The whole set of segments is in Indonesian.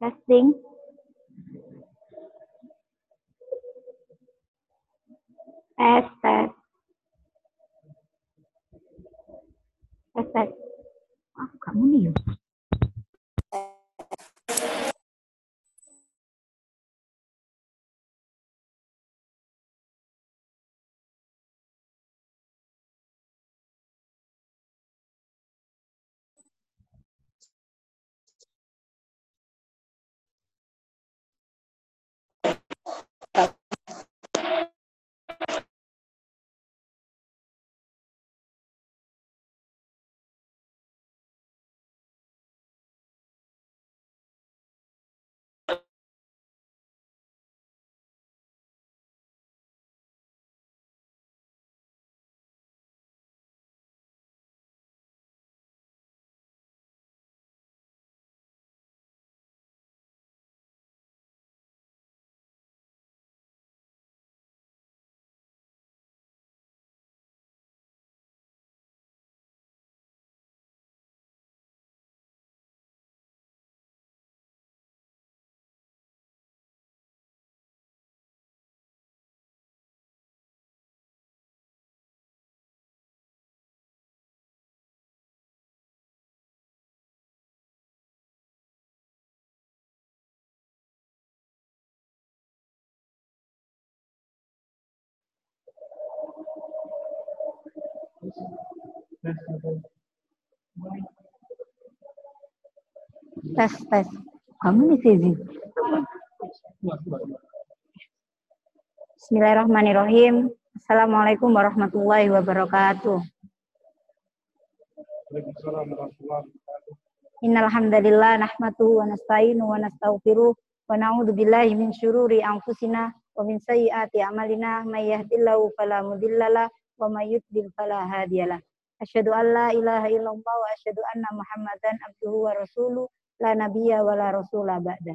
Testing. Tes, tes. Tes, tes. Ah, kamu nih. Tes, tes. Kamu nih Fizi. Bismillahirrahmanirrahim. Assalamualaikum warahmatullahi wabarakatuh. Innal hamdalillah nahmatuhu wa nasta'inu wa nastaghfiruh wa na'udzu billahi min syururi anfusina wa min sayyiati a'malina may yahdihillahu fala mudhillalah wa may yudlil fala hadiyalah. Asyhadu an la ilaha illallah wa asyhadu anna Muhammadan abduhu wa rasuluh la nabiyya wa la rasula ba'da.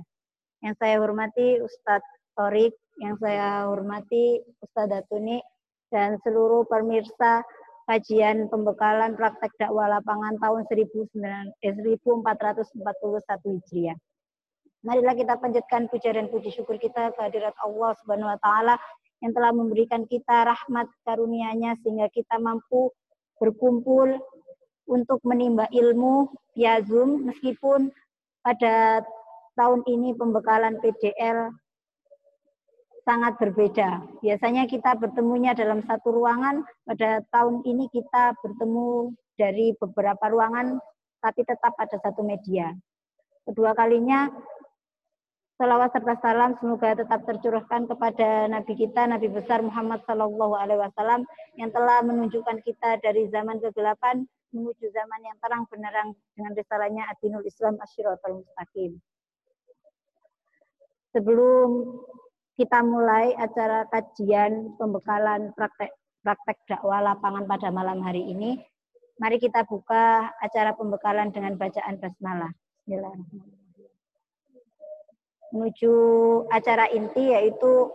Yang saya hormati Ustadz Torik, yang saya hormati Ustadz Datuni, dan seluruh pemirsa kajian pembekalan praktek dakwah lapangan tahun 1441 Hijriah. Marilah kita panjatkan puja dan puji syukur kita kehadirat Allah Subhanahu wa taala yang telah memberikan kita rahmat karunia-Nya sehingga kita mampu berkumpul untuk menimba ilmu via Zoom meskipun pada tahun ini pembekalan PDL sangat berbeda. Biasanya kita bertemunya dalam satu ruangan, pada tahun ini kita bertemu dari beberapa ruangan, tapi tetap ada satu media. Kedua kalinya, salawat serta salam semoga tetap tercurahkan kepada Nabi kita, Nabi besar Muhammad Sallallahu Alaihi Wasallam yang telah menunjukkan kita dari zaman kegelapan menuju zaman yang terang benerang dengan risalahnya Adinul Islam Asyiratul Mustaqim. Sebelum kita mulai acara kajian pembekalan praktek praktek dakwah lapangan pada malam hari ini, mari kita buka acara pembekalan dengan bacaan basmalah. Bismillahirrahmanirrahim menuju acara inti yaitu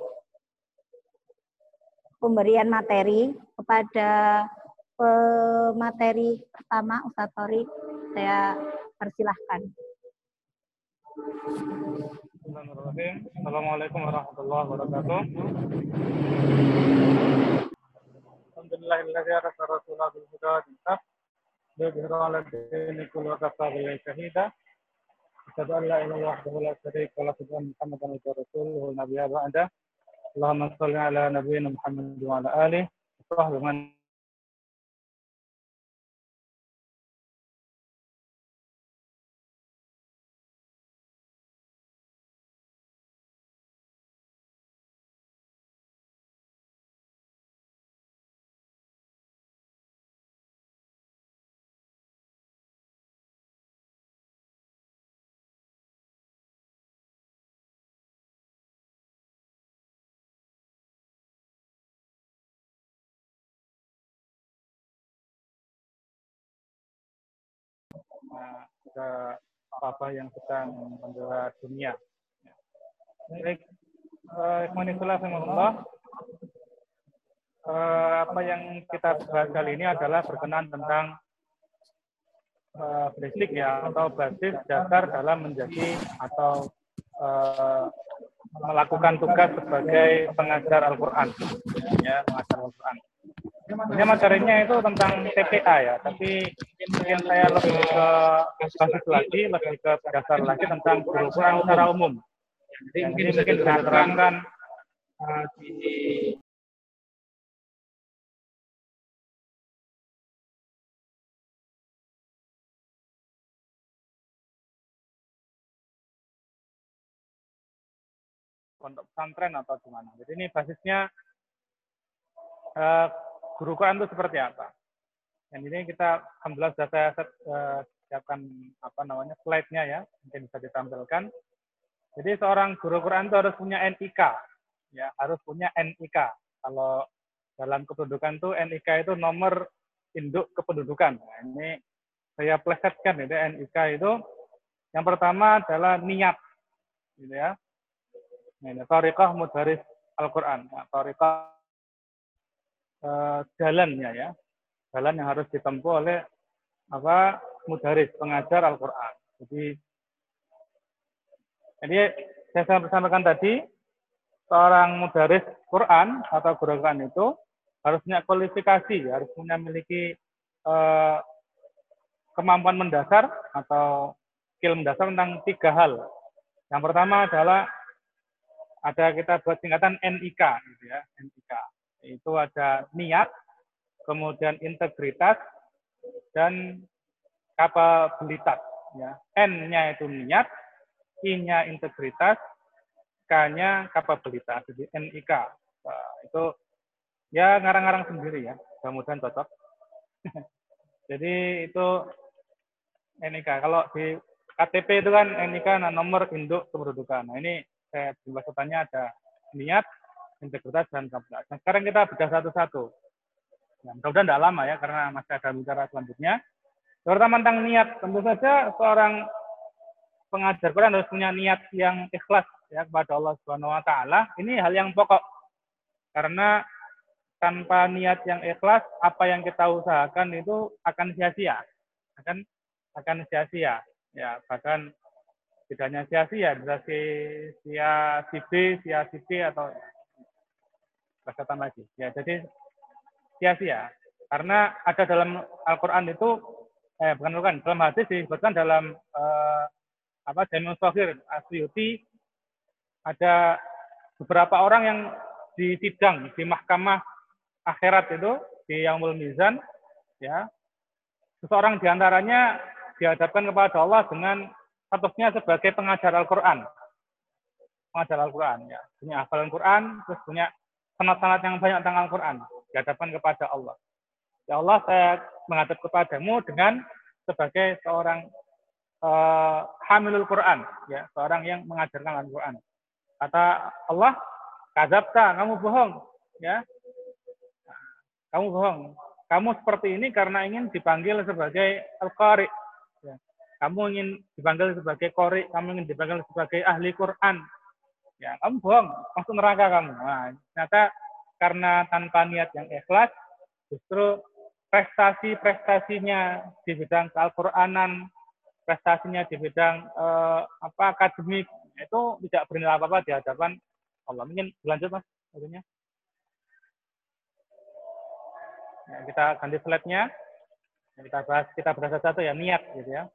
pemberian materi kepada pemateri pertama Ustaz Tori saya persilahkan. Assalamualaikum warahmatullahi wabarakatuh. Alhamdulillahilladzi arasa rasulahu bil huda wal haq liyudhhirahu 'ala dini wa kafa billahi shahida. أشهد أن لا إله إلا الله وحده لا شريك له وأشهد أن محمدا عبده ورسوله بعده اللهم صل على نبينا محمد وعلى آله وصحبه من ke apa yang sedang membela dunia. Baik, Ikhwanifillah Allah. Apa yang kita bahas kali ini adalah berkenan tentang basic ya atau basis dasar dalam menjadi atau uh, melakukan tugas sebagai pengajar Al-Quran, ya pengajar Al-Quran. Ini materinya itu tentang TPA ya, tapi mungkin saya lebih ke basis lagi, lebih ke dasar lagi tentang guru Quran secara umum. Jadi mungkin mungkin saya terangkan uh, di pondok pesantren atau gimana. Jadi ini basisnya uh, guru Quran itu seperti apa. Dan ini kita alhamdulillah sudah saya uh, siapkan apa namanya slide-nya ya, mungkin bisa ditampilkan. Jadi seorang guru Quran itu harus punya NIK, ya harus punya NIK. Kalau dalam kependudukan itu NIK itu nomor induk kependudukan. Nah, ini saya plesetkan itu NIK itu yang pertama adalah niat, gitu ya. Ini tariqah mudaris Al-Quran. Nah, tariqah uh, jalannya ya. Jalan yang harus ditempuh oleh apa mudaris, pengajar Al-Quran. Jadi, jadi saya sampaikan tadi, seorang mudaris Quran atau guru Quran itu harus punya kualifikasi, harus punya memiliki uh, kemampuan mendasar atau skill mendasar tentang tiga hal. Yang pertama adalah ada kita buat singkatan NIK gitu ya, NIK. Itu ada niat, kemudian integritas dan kapabilitas ya. N-nya itu niat, I-nya integritas, K-nya kapabilitas. Jadi NIK. Nah, itu ya ngarang-ngarang sendiri ya. Mudah-mudahan cocok. Jadi itu NIK. Kalau di KTP itu kan NIK nah, nomor induk kependudukan. Nah ini saya jumlah ada niat, integritas, dan kapasitas. Nah, sekarang kita bedah satu-satu. Nah, mudah-mudahan tidak lama ya, karena masih ada bicara selanjutnya. Terutama tentang niat, tentu saja seorang pengajar Quran harus punya niat yang ikhlas ya kepada Allah Subhanahu wa taala. Ini hal yang pokok. Karena tanpa niat yang ikhlas, apa yang kita usahakan itu akan sia-sia. Akan akan sia-sia. Ya, bahkan tidak hanya sia-sia, bisa sia si B, sia si B atau kesehatan lagi. Ya, jadi sia-sia. Karena ada dalam Al-Quran itu, eh bukan bukan, dalam hadis disebutkan dalam eh, apa Jamin Sohir Asyuti ada beberapa orang yang di sidang di mahkamah akhirat itu di Yaumul Mizan ya seseorang di antaranya dihadapkan kepada Allah dengan statusnya sebagai pengajar Al-Quran. Pengajar Al-Quran, ya. Punya hafalan Quran, terus punya sanat-sanat yang banyak tentang Al-Quran. Dihadapkan kepada Allah. Ya Allah, saya menghadap kepadamu dengan sebagai seorang uh, hamilul Quran, ya, seorang yang mengajarkan Al-Quran. Kata Allah, kazabta, kamu bohong, ya. Kamu bohong. Kamu seperti ini karena ingin dipanggil sebagai Al-Qari, kamu ingin dipanggil sebagai kori, kamu ingin dipanggil sebagai ahli Quran. Ya, kamu bohong, masuk neraka kamu. Nah, ternyata karena tanpa niat yang ikhlas, justru prestasi-prestasinya di bidang Al-Quranan, prestasinya di bidang eh, apa akademik itu tidak bernilai apa-apa di hadapan Allah. Mungkin lanjut Mas, maksudnya. Ya, kita ganti slide-nya. Kita bahas kita bahas satu ya niat gitu ya.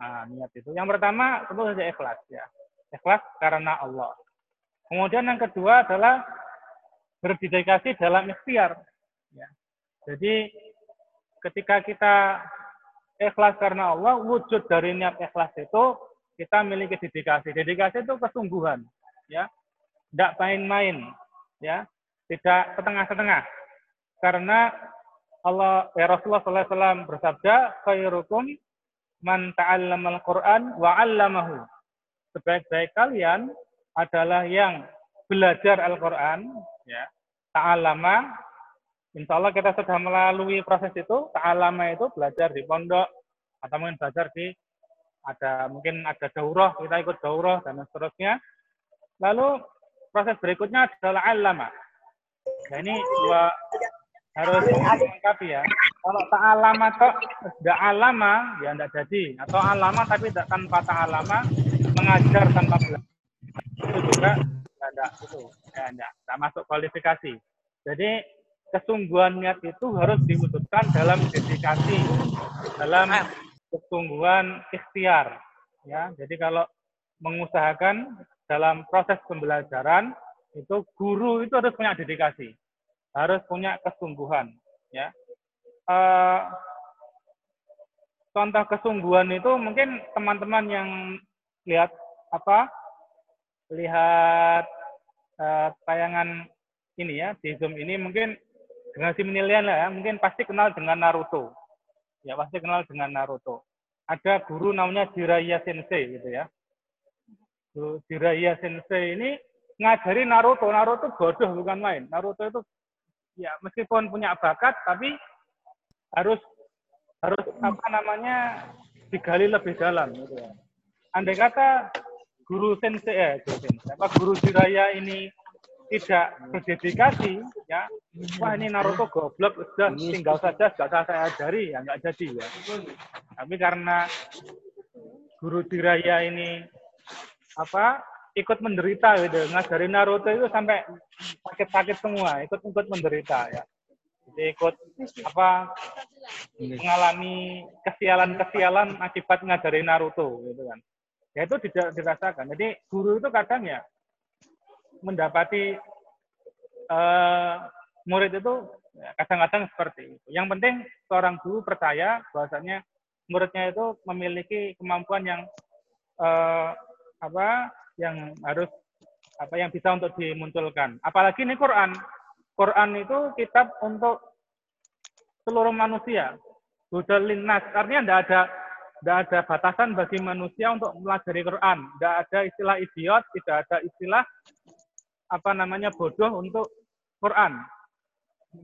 Nah, niat itu. Yang pertama tentu saja ikhlas ya. Ikhlas karena Allah. Kemudian yang kedua adalah berdedikasi dalam ikhtiar. Ya. Jadi ketika kita ikhlas karena Allah, wujud dari niat ikhlas itu kita miliki dedikasi. Dedikasi itu kesungguhan, ya, tidak main-main, ya, tidak setengah-setengah. Karena Allah ya Rasulullah SAW bersabda, khairukum man ta'allamal Qur'an wa 'allamahu. Sebaik-baik kalian adalah yang belajar Al-Qur'an ya. Ta'allama Insya Allah kita sudah melalui proses itu, ta'alama itu belajar di pondok atau mungkin belajar di ada mungkin ada daurah, kita ikut daurah dan seterusnya. Lalu proses berikutnya adalah alama. Nah ini dua harus melengkapi ya. Kalau tak alama kok tidak alama ya tidak jadi. Atau alama tapi tidak tanpa tak mengajar tanpa belajar. juga tidak itu ya enggak, enggak masuk kualifikasi. Jadi kesungguhan niat itu harus diwujudkan dalam dedikasi, dalam kesungguhan ikhtiar. Ya, jadi kalau mengusahakan dalam proses pembelajaran itu guru itu harus punya dedikasi, harus punya kesungguhan. Ya, uh, contoh kesungguhan itu mungkin teman-teman yang lihat apa lihat uh, tayangan ini ya di Zoom ini mungkin generasi milenial ya, mungkin pasti kenal dengan Naruto. Ya, pasti kenal dengan Naruto. Ada guru namanya Jiraiya Sensei gitu ya. Guru Jiraiya Sensei ini ngajari Naruto. Naruto bodoh bukan main. Naruto itu ya meskipun punya bakat tapi harus harus apa namanya digali lebih dalam gitu ya. Andai kata guru sensei sensei, apa guru Jiraiya ini tidak berdedikasi, ya, wah ini Naruto goblok, sudah tinggal saja, gak usah saya ajari, ya nggak jadi ya. Tapi karena guru diraya ini apa ikut menderita gitu, ngajari Naruto itu sampai sakit-sakit semua, ikut-ikut menderita ya. Jadi ikut apa mengalami kesialan-kesialan akibat ngajari Naruto gitu kan. Ya itu dirasakan. Jadi guru itu kadang ya mendapati uh, murid itu ya, kadang-kadang seperti itu. Yang penting seorang guru percaya bahwasanya muridnya itu memiliki kemampuan yang uh, apa yang harus apa yang bisa untuk dimunculkan. Apalagi ini Quran. Quran itu kitab untuk seluruh manusia. Hudalin nas. Artinya tidak ada tidak ada batasan bagi manusia untuk mempelajari Quran. Tidak ada istilah idiot, tidak ada istilah apa namanya bodoh untuk Quran.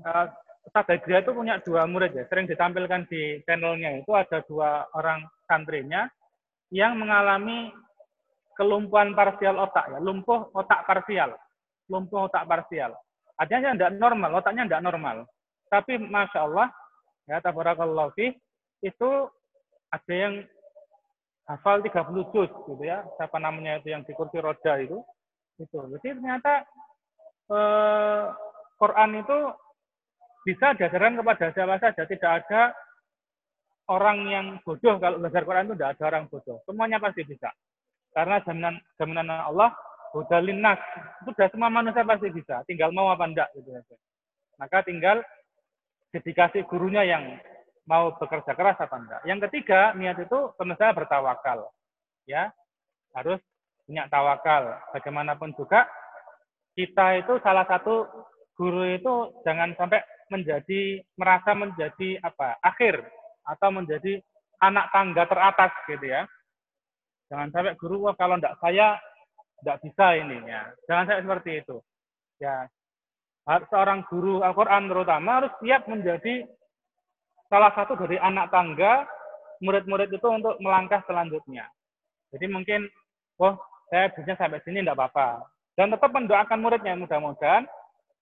Uh, Ustaz itu punya dua murid ya, sering ditampilkan di channelnya itu ada dua orang santrinya yang mengalami kelumpuhan parsial otak ya, lumpuh otak parsial, lumpuh otak parsial. Artinya tidak normal, otaknya tidak normal. Tapi masya Allah, ya tabarakallah itu ada yang hafal 30 juz gitu ya, siapa namanya itu yang di kursi roda itu, itu. Jadi ternyata eh, Quran itu bisa diajarkan kepada siapa saja. Tidak ada orang yang bodoh kalau belajar Quran itu tidak ada orang bodoh. Semuanya pasti bisa. Karena jaminan jaminan Allah hudalin nas. Sudah semua manusia pasti bisa. Tinggal mau apa enggak gitu saja. Maka tinggal dedikasi gurunya yang mau bekerja keras apa enggak. Yang ketiga, niat itu tentu bertawakal. Ya, harus punya tawakal. Bagaimanapun juga kita itu salah satu guru itu jangan sampai menjadi merasa menjadi apa akhir atau menjadi anak tangga teratas gitu ya. Jangan sampai guru wah kalau enggak saya enggak bisa ini ya. Jangan sampai seperti itu. Ya. Seorang guru Al-Qur'an terutama harus siap menjadi salah satu dari anak tangga murid-murid itu untuk melangkah selanjutnya. Jadi mungkin, oh saya bisa sampai sini tidak apa-apa. Dan tetap mendoakan muridnya. Mudah-mudahan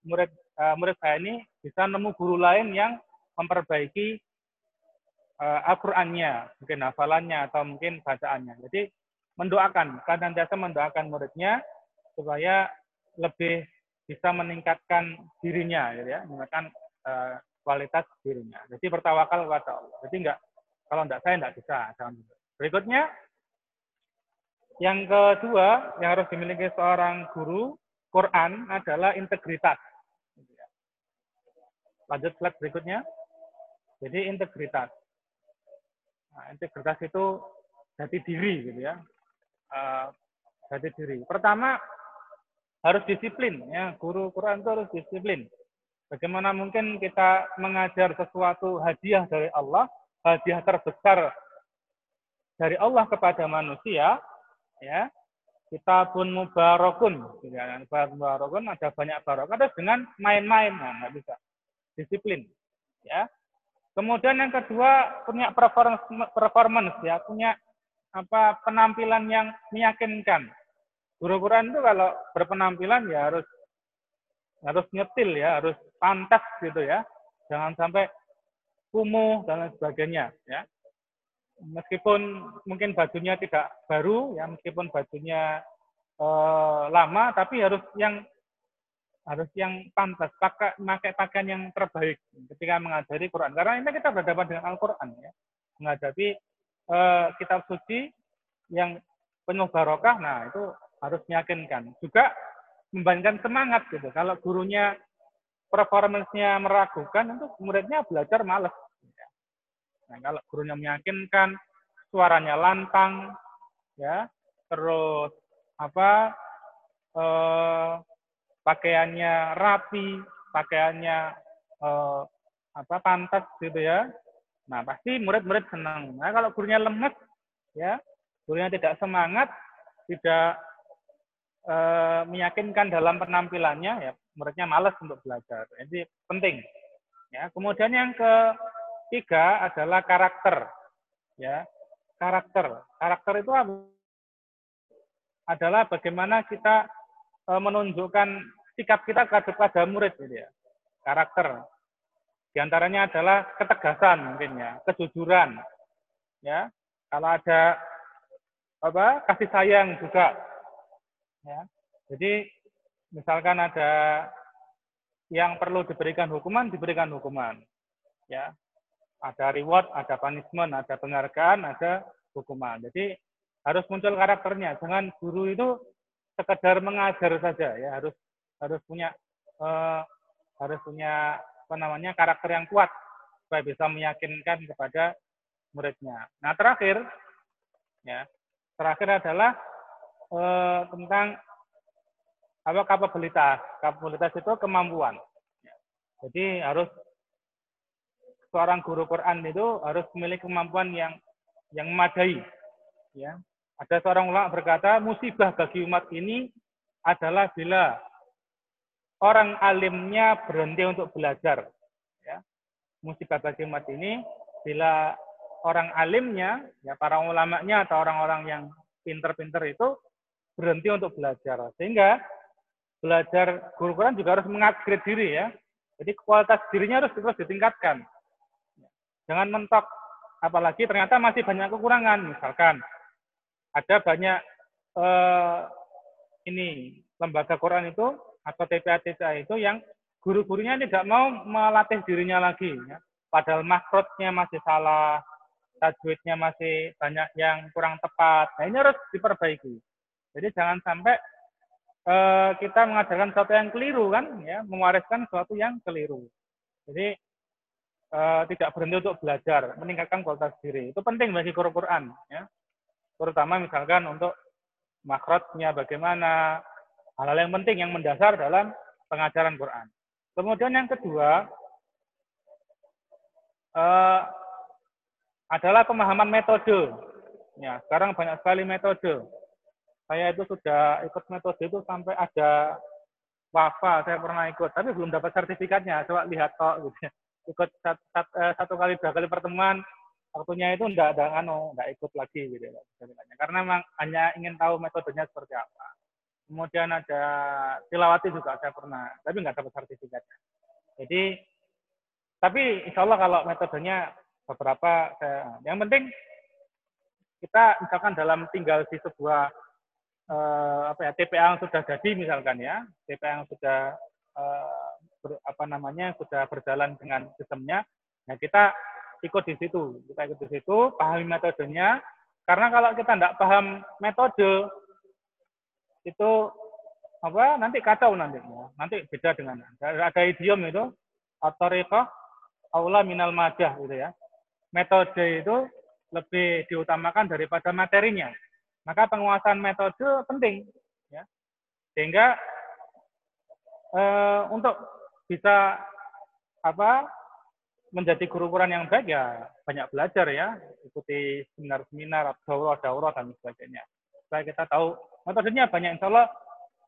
murid uh, murid saya ini bisa nemu guru lain yang memperbaiki uh, Al-Qur'annya, mungkin hafalannya atau mungkin bacaannya. Jadi mendoakan, kadang biasa mendoakan muridnya supaya lebih bisa meningkatkan dirinya, gitu ya, meningkatkan uh, kualitas dirinya. Jadi bertawakal kepada Allah. Jadi enggak, kalau enggak saya enggak bisa. Berikutnya, yang kedua yang harus dimiliki seorang guru Quran adalah integritas. Lanjut slide berikutnya. Jadi integritas. Nah, integritas itu jati diri gitu ya. Uh, jati diri. Pertama harus disiplin ya. Guru Quran itu harus disiplin. Bagaimana mungkin kita mengajar sesuatu hadiah dari Allah, hadiah terbesar dari Allah kepada manusia, ya kita pun mubarakun ya, mubarakun ada banyak barokah terus dengan main-main nah nggak bisa. Disiplin ya. Kemudian yang kedua punya performance performance ya punya apa penampilan yang meyakinkan. Guru Quran itu kalau berpenampilan ya harus harus nyetil ya harus pantas gitu ya jangan sampai kumuh dan lain sebagainya ya meskipun mungkin bajunya tidak baru, ya meskipun bajunya eh, lama, tapi harus yang harus yang pantas, pakai pakai pakaian yang terbaik ketika mengajari Quran. Karena ini kita berhadapan dengan Al-Quran ya, menghadapi eh, kitab suci yang penuh barokah. Nah itu harus meyakinkan. Juga membandingkan semangat gitu. Kalau gurunya performance-nya meragukan, itu muridnya belajar males. Nah, kalau gurunya meyakinkan, suaranya lantang, ya, terus apa eh, pakaiannya rapi, pakaiannya eh, apa pantas gitu ya. Nah, pasti murid-murid senang. Nah, kalau gurunya lemes, ya, gurunya tidak semangat, tidak eh, meyakinkan dalam penampilannya, ya, muridnya malas untuk belajar. Jadi penting. Ya, kemudian yang ketiga adalah karakter. Ya, karakter. Karakter itu adalah bagaimana kita eh, menunjukkan sikap kita kepada murid gitu ya. Karakter. Di antaranya adalah ketegasan mungkin ya, kejujuran. Ya. Kalau ada apa? kasih sayang juga. Ya. Jadi misalkan ada yang perlu diberikan hukuman, diberikan hukuman. Ya. Ada reward, ada punishment, ada penghargaan, ada hukuman. Jadi harus muncul karakternya. Jangan guru itu sekedar mengajar saja ya, harus harus punya uh, harus punya apa namanya karakter yang kuat supaya bisa meyakinkan kepada muridnya. Nah terakhir ya terakhir adalah uh, tentang apa kapabilitas. Kapabilitas itu kemampuan. Jadi harus seorang guru Quran itu harus memiliki kemampuan yang yang memadai. Ya, ada seorang ulama berkata musibah bagi umat ini adalah bila orang alimnya berhenti untuk belajar. Ya. Musibah bagi umat ini bila orang alimnya, ya para ulamanya atau orang-orang yang pinter-pinter itu berhenti untuk belajar. Sehingga belajar guru Quran juga harus mengupgrade diri ya. Jadi kualitas dirinya harus terus ditingkatkan. Jangan mentok. Apalagi ternyata masih banyak kekurangan. Misalkan ada banyak eh, ini lembaga Quran itu atau TPA-TPA itu yang guru-gurunya tidak mau melatih dirinya lagi. Ya. Padahal makrotnya masih salah, tajwidnya masih banyak yang kurang tepat. Nah ini harus diperbaiki. Jadi jangan sampai uh, kita mengajarkan sesuatu yang keliru kan, ya, mewariskan sesuatu yang keliru. Jadi uh, tidak berhenti untuk belajar, meningkatkan kualitas diri. Itu penting bagi guru Quran. Ya. Terutama misalkan untuk makrotnya bagaimana, hal-hal yang penting yang mendasar dalam pengajaran Quran. Kemudian yang kedua uh, adalah pemahaman metode. Ya, sekarang banyak sekali metode. Saya itu sudah ikut metode itu sampai ada wafa, saya pernah ikut, tapi belum dapat sertifikatnya. Coba lihat kok, gitu. Ikut satu, satu, eh, satu kali dua kali pertemuan, waktunya itu enggak ada anu, enggak ikut lagi gitu Karena memang hanya ingin tahu metodenya seperti apa. Kemudian ada tilawati juga saya pernah, tapi nggak dapat sertifikatnya. Jadi, tapi insya Allah kalau metodenya beberapa, saya, yang penting kita misalkan dalam tinggal di sebuah eh, apa ya TPA yang sudah jadi misalkan ya, TPA yang sudah eh, ber, apa namanya sudah berjalan dengan sistemnya, nah kita ikut di situ, kita ikut di situ, pahami metodenya. Karena kalau kita tidak paham metode, itu apa nanti kacau nanti nanti beda dengan ada idiom itu otoriko aula minal majah gitu ya. Metode itu lebih diutamakan daripada materinya maka penguasaan metode penting ya. Sehingga e, untuk bisa apa menjadi guru Quran yang baik ya banyak belajar ya. Ikuti seminar-seminar daurah-daurah dan sebagainya. Supaya kita tahu metodenya banyak. Insya Allah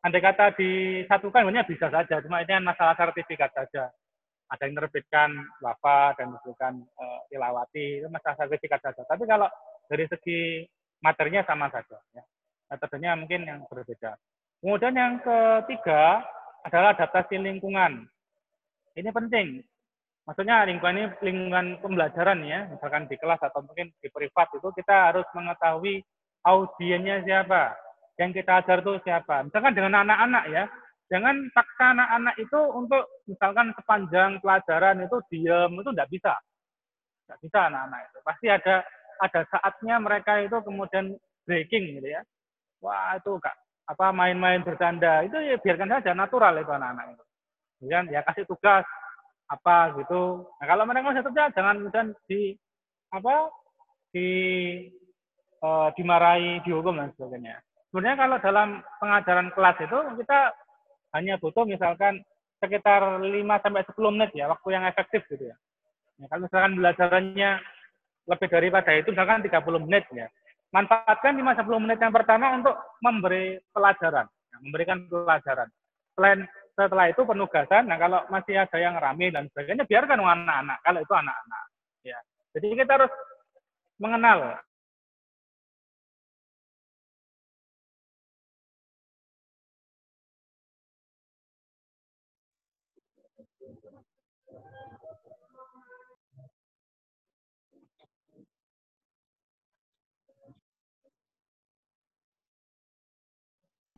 andai kata disatukan banyak bisa saja. Cuma ini kan masalah sertifikat saja. Ada yang menerbitkan wafa dan menerbitkan uh, ilawati itu masalah sertifikat saja. Tapi kalau dari segi materinya sama saja ya. metodenya mungkin yang berbeda kemudian yang ketiga adalah adaptasi lingkungan ini penting maksudnya lingkungan ini lingkungan pembelajaran ya misalkan di kelas atau mungkin di privat itu kita harus mengetahui audiennya siapa yang kita ajar itu siapa. Misalkan dengan anak-anak ya, jangan paksa anak-anak itu untuk misalkan sepanjang pelajaran itu diam itu tidak bisa, tidak bisa anak-anak itu. Pasti ada ada saatnya mereka itu kemudian breaking gitu ya. Wah itu kak apa main-main bercanda itu ya biarkan saja natural itu anak-anak itu. Kemudian ya kasih tugas apa gitu. Nah kalau mereka masih kerja jangan kemudian di apa di uh, dimarahi, dihukum dan sebagainya. Sebenarnya kalau dalam pengajaran kelas itu kita hanya butuh misalkan sekitar 5 sampai 10 menit ya, waktu yang efektif gitu ya. ya kalau misalkan belajarannya lebih daripada itu misalkan 30 menit ya. Manfaatkan 5 10 menit yang pertama untuk memberi pelajaran, ya, memberikan pelajaran. Selain setelah itu penugasan, nah kalau masih ada yang rame dan sebagainya biarkan anak-anak kalau itu anak-anak ya. Jadi kita harus mengenal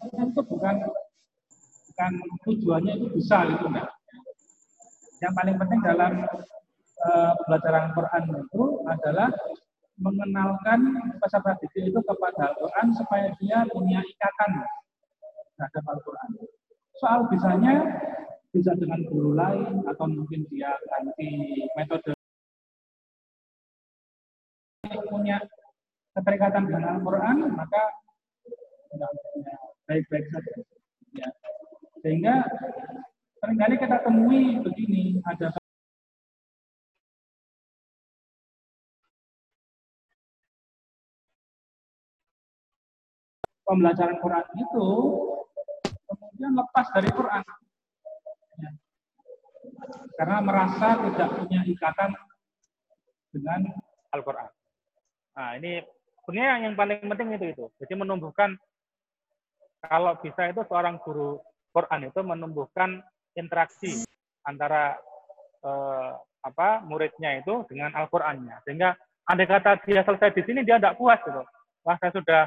itu bukan bukan tujuannya itu bisa itu enggak. Yang paling penting dalam uh, pelajaran Quran itu adalah mengenalkan peserta didik itu kepada Al-Quran supaya dia punya ikatan terhadap Al-Quran. Soal bisanya bisa dengan guru lain atau mungkin dia ganti metode punya keterikatan dengan Al-Quran maka baik-baik saja. Ya. Sehingga sering kali kita temui begini, ada pembelajaran Quran itu kemudian lepas dari Quran. Ya. Karena merasa tidak punya ikatan dengan Al-Quran. Nah, ini sebenarnya yang paling penting itu itu. Jadi menumbuhkan kalau bisa itu seorang guru Quran itu menumbuhkan interaksi antara eh, apa muridnya itu dengan Al-Qur'annya. Sehingga andai kata dia selesai di sini dia tidak puas gitu. Wah, saya sudah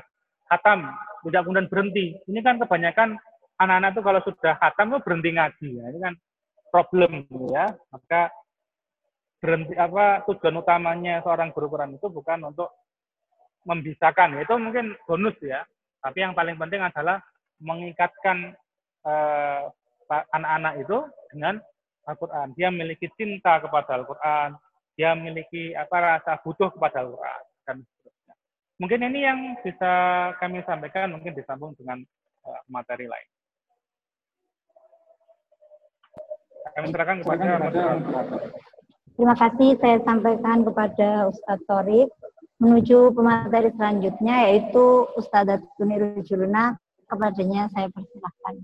hatam, tidak kemudian berhenti. Ini kan kebanyakan anak-anak itu kalau sudah hatam itu berhenti ngaji ya. Ini kan problem ya. Maka berhenti apa tujuan utamanya seorang guru Quran itu bukan untuk membisakan, itu mungkin bonus ya. Tapi yang paling penting adalah mengikatkan eh, anak-anak itu dengan Al-Quran. Dia memiliki cinta kepada Al-Quran, dia memiliki apa rasa butuh kepada Al-Quran dan seterusnya. Mungkin ini yang bisa kami sampaikan, mungkin disambung dengan uh, materi lain. Kami serahkan kepada Terima kasih saya sampaikan kepada Ustadz Torik menuju pemateri selanjutnya yaitu Ustadzah Tunir Juluna kepadanya saya persilahkan.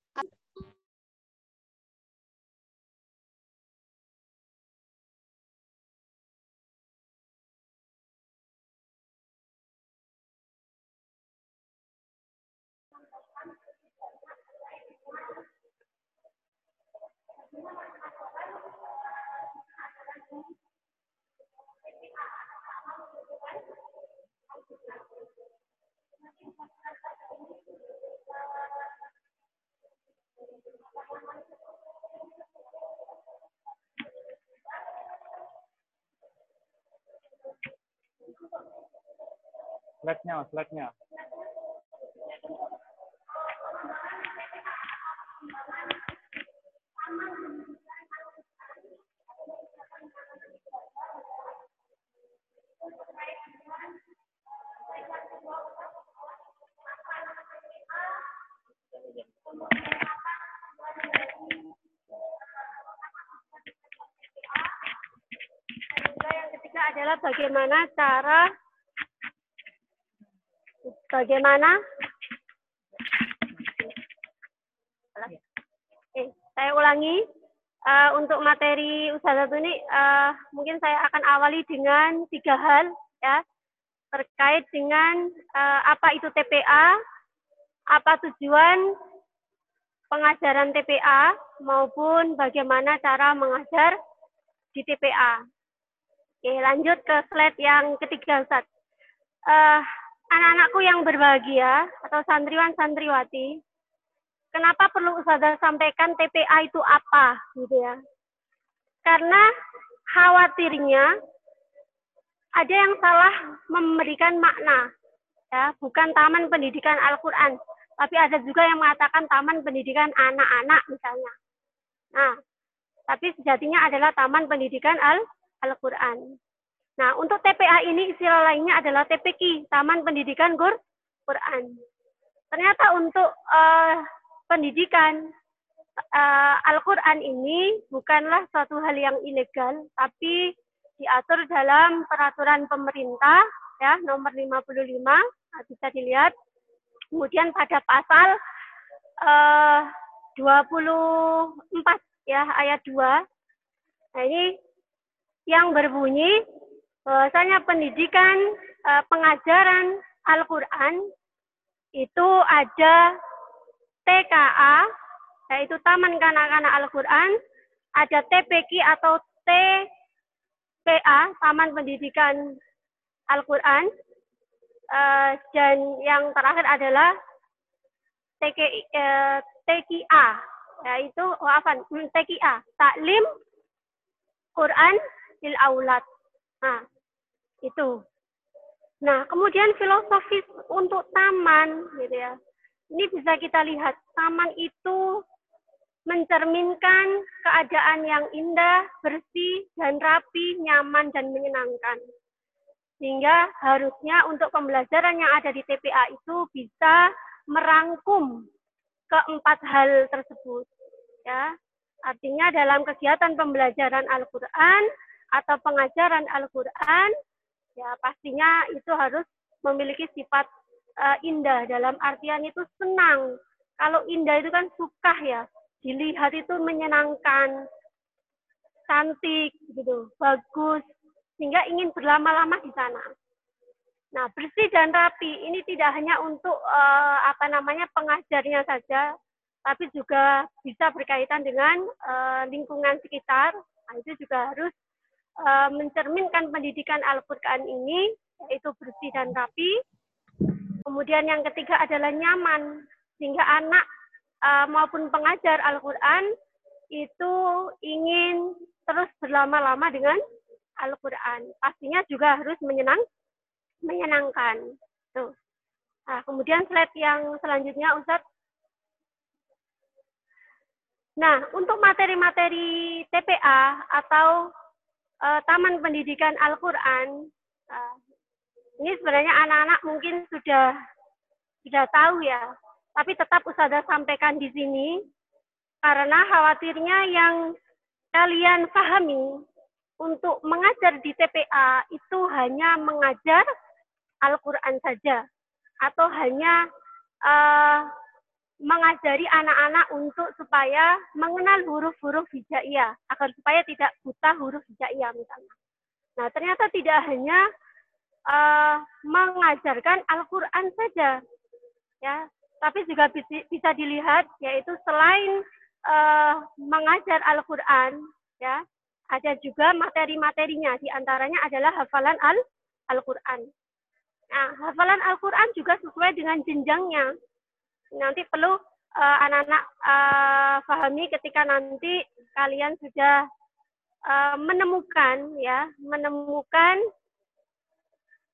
Slide-nya, slide-nya. yang ketiga adalah bagaimana cara bagaimana eh, saya ulangi uh, untuk materi usaha satu ini uh, mungkin saya akan awali dengan tiga hal ya terkait dengan uh, apa itu TPA, apa tujuan pengajaran TPA maupun bagaimana cara mengajar di TPA. Oke, lanjut ke slide yang ketiga, Ustaz. Uh, anak-anakku yang berbahagia atau santriwan santriwati, kenapa perlu Ustazah sampaikan TPA itu apa, gitu ya? Karena khawatirnya ada yang salah memberikan makna, ya, bukan taman pendidikan Al-Quran, tapi ada juga yang mengatakan taman pendidikan anak-anak misalnya. Nah, tapi sejatinya adalah taman pendidikan Al Al-Quran. Nah, untuk TPA ini istilah lainnya adalah TPQ, Taman Pendidikan Gur Quran. Ternyata untuk uh, pendidikan uh, Al-Quran ini bukanlah suatu hal yang ilegal, tapi diatur dalam peraturan pemerintah ya nomor 55 nah, bisa dilihat Kemudian pada pasal eh, 24 ya ayat 2. Nah, ini yang berbunyi bahwasanya pendidikan eh, pengajaran Al-Qur'an itu ada TKA yaitu Taman Kanak-kanak Al-Qur'an, ada TPQ atau TPA Taman Pendidikan Al-Qur'an, uh, dan yang terakhir adalah TKI, uh, TKA yaitu oh, hmm, TKA taklim Quran lil aulad. Nah itu nah kemudian filosofis untuk taman gitu ya ini bisa kita lihat taman itu mencerminkan keadaan yang indah, bersih, dan rapi, nyaman, dan menyenangkan. Sehingga harusnya untuk pembelajaran yang ada di TPA itu bisa merangkum keempat hal tersebut. Ya, artinya dalam kegiatan pembelajaran Al-Quran atau pengajaran Al-Quran, ya pastinya itu harus memiliki sifat uh, indah dalam artian itu senang. Kalau indah itu kan suka ya, dilihat itu menyenangkan, cantik gitu, bagus, sehingga ingin berlama-lama di sana. Nah, bersih dan rapi ini tidak hanya untuk uh, apa namanya pengajarnya saja, tapi juga bisa berkaitan dengan uh, lingkungan sekitar. Nah, itu juga harus uh, mencerminkan pendidikan Al-Qur'an ini yaitu bersih dan rapi. Kemudian yang ketiga adalah nyaman sehingga anak uh, maupun pengajar Al-Qur'an itu ingin terus berlama-lama dengan Al-Quran. Pastinya juga harus menyenang, menyenangkan. Tuh. Nah, kemudian slide yang selanjutnya, Ustadz. Nah, untuk materi-materi TPA atau uh, Taman Pendidikan Al-Quran, uh, ini sebenarnya anak-anak mungkin sudah sudah tahu ya, tapi tetap Ustazah sampaikan di sini. Karena khawatirnya yang kalian pahami untuk mengajar di TPA itu hanya mengajar Al-Quran saja. Atau hanya uh, mengajari anak-anak untuk supaya mengenal huruf-huruf hijaiyah agar supaya tidak buta huruf hijaiyah misalnya. Nah ternyata tidak hanya uh, mengajarkan Al-Quran saja, ya, tapi juga bisa dilihat yaitu selain uh, mengajar Al-Quran, ya, ada juga materi-materinya, di antaranya adalah hafalan Al Al-Quran. Nah, hafalan Al-Quran juga sesuai dengan jenjangnya. Nanti perlu uh, anak-anak uh, pahami ketika nanti kalian sudah uh, menemukan ya, menemukan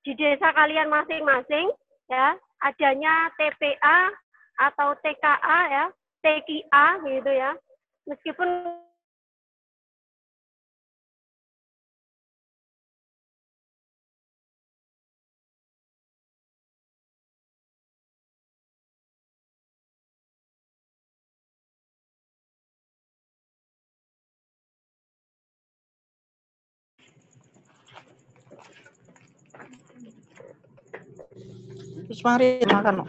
di desa kalian masing-masing ya adanya TPA atau TKA ya, TKA gitu ya. Meskipun mari makan.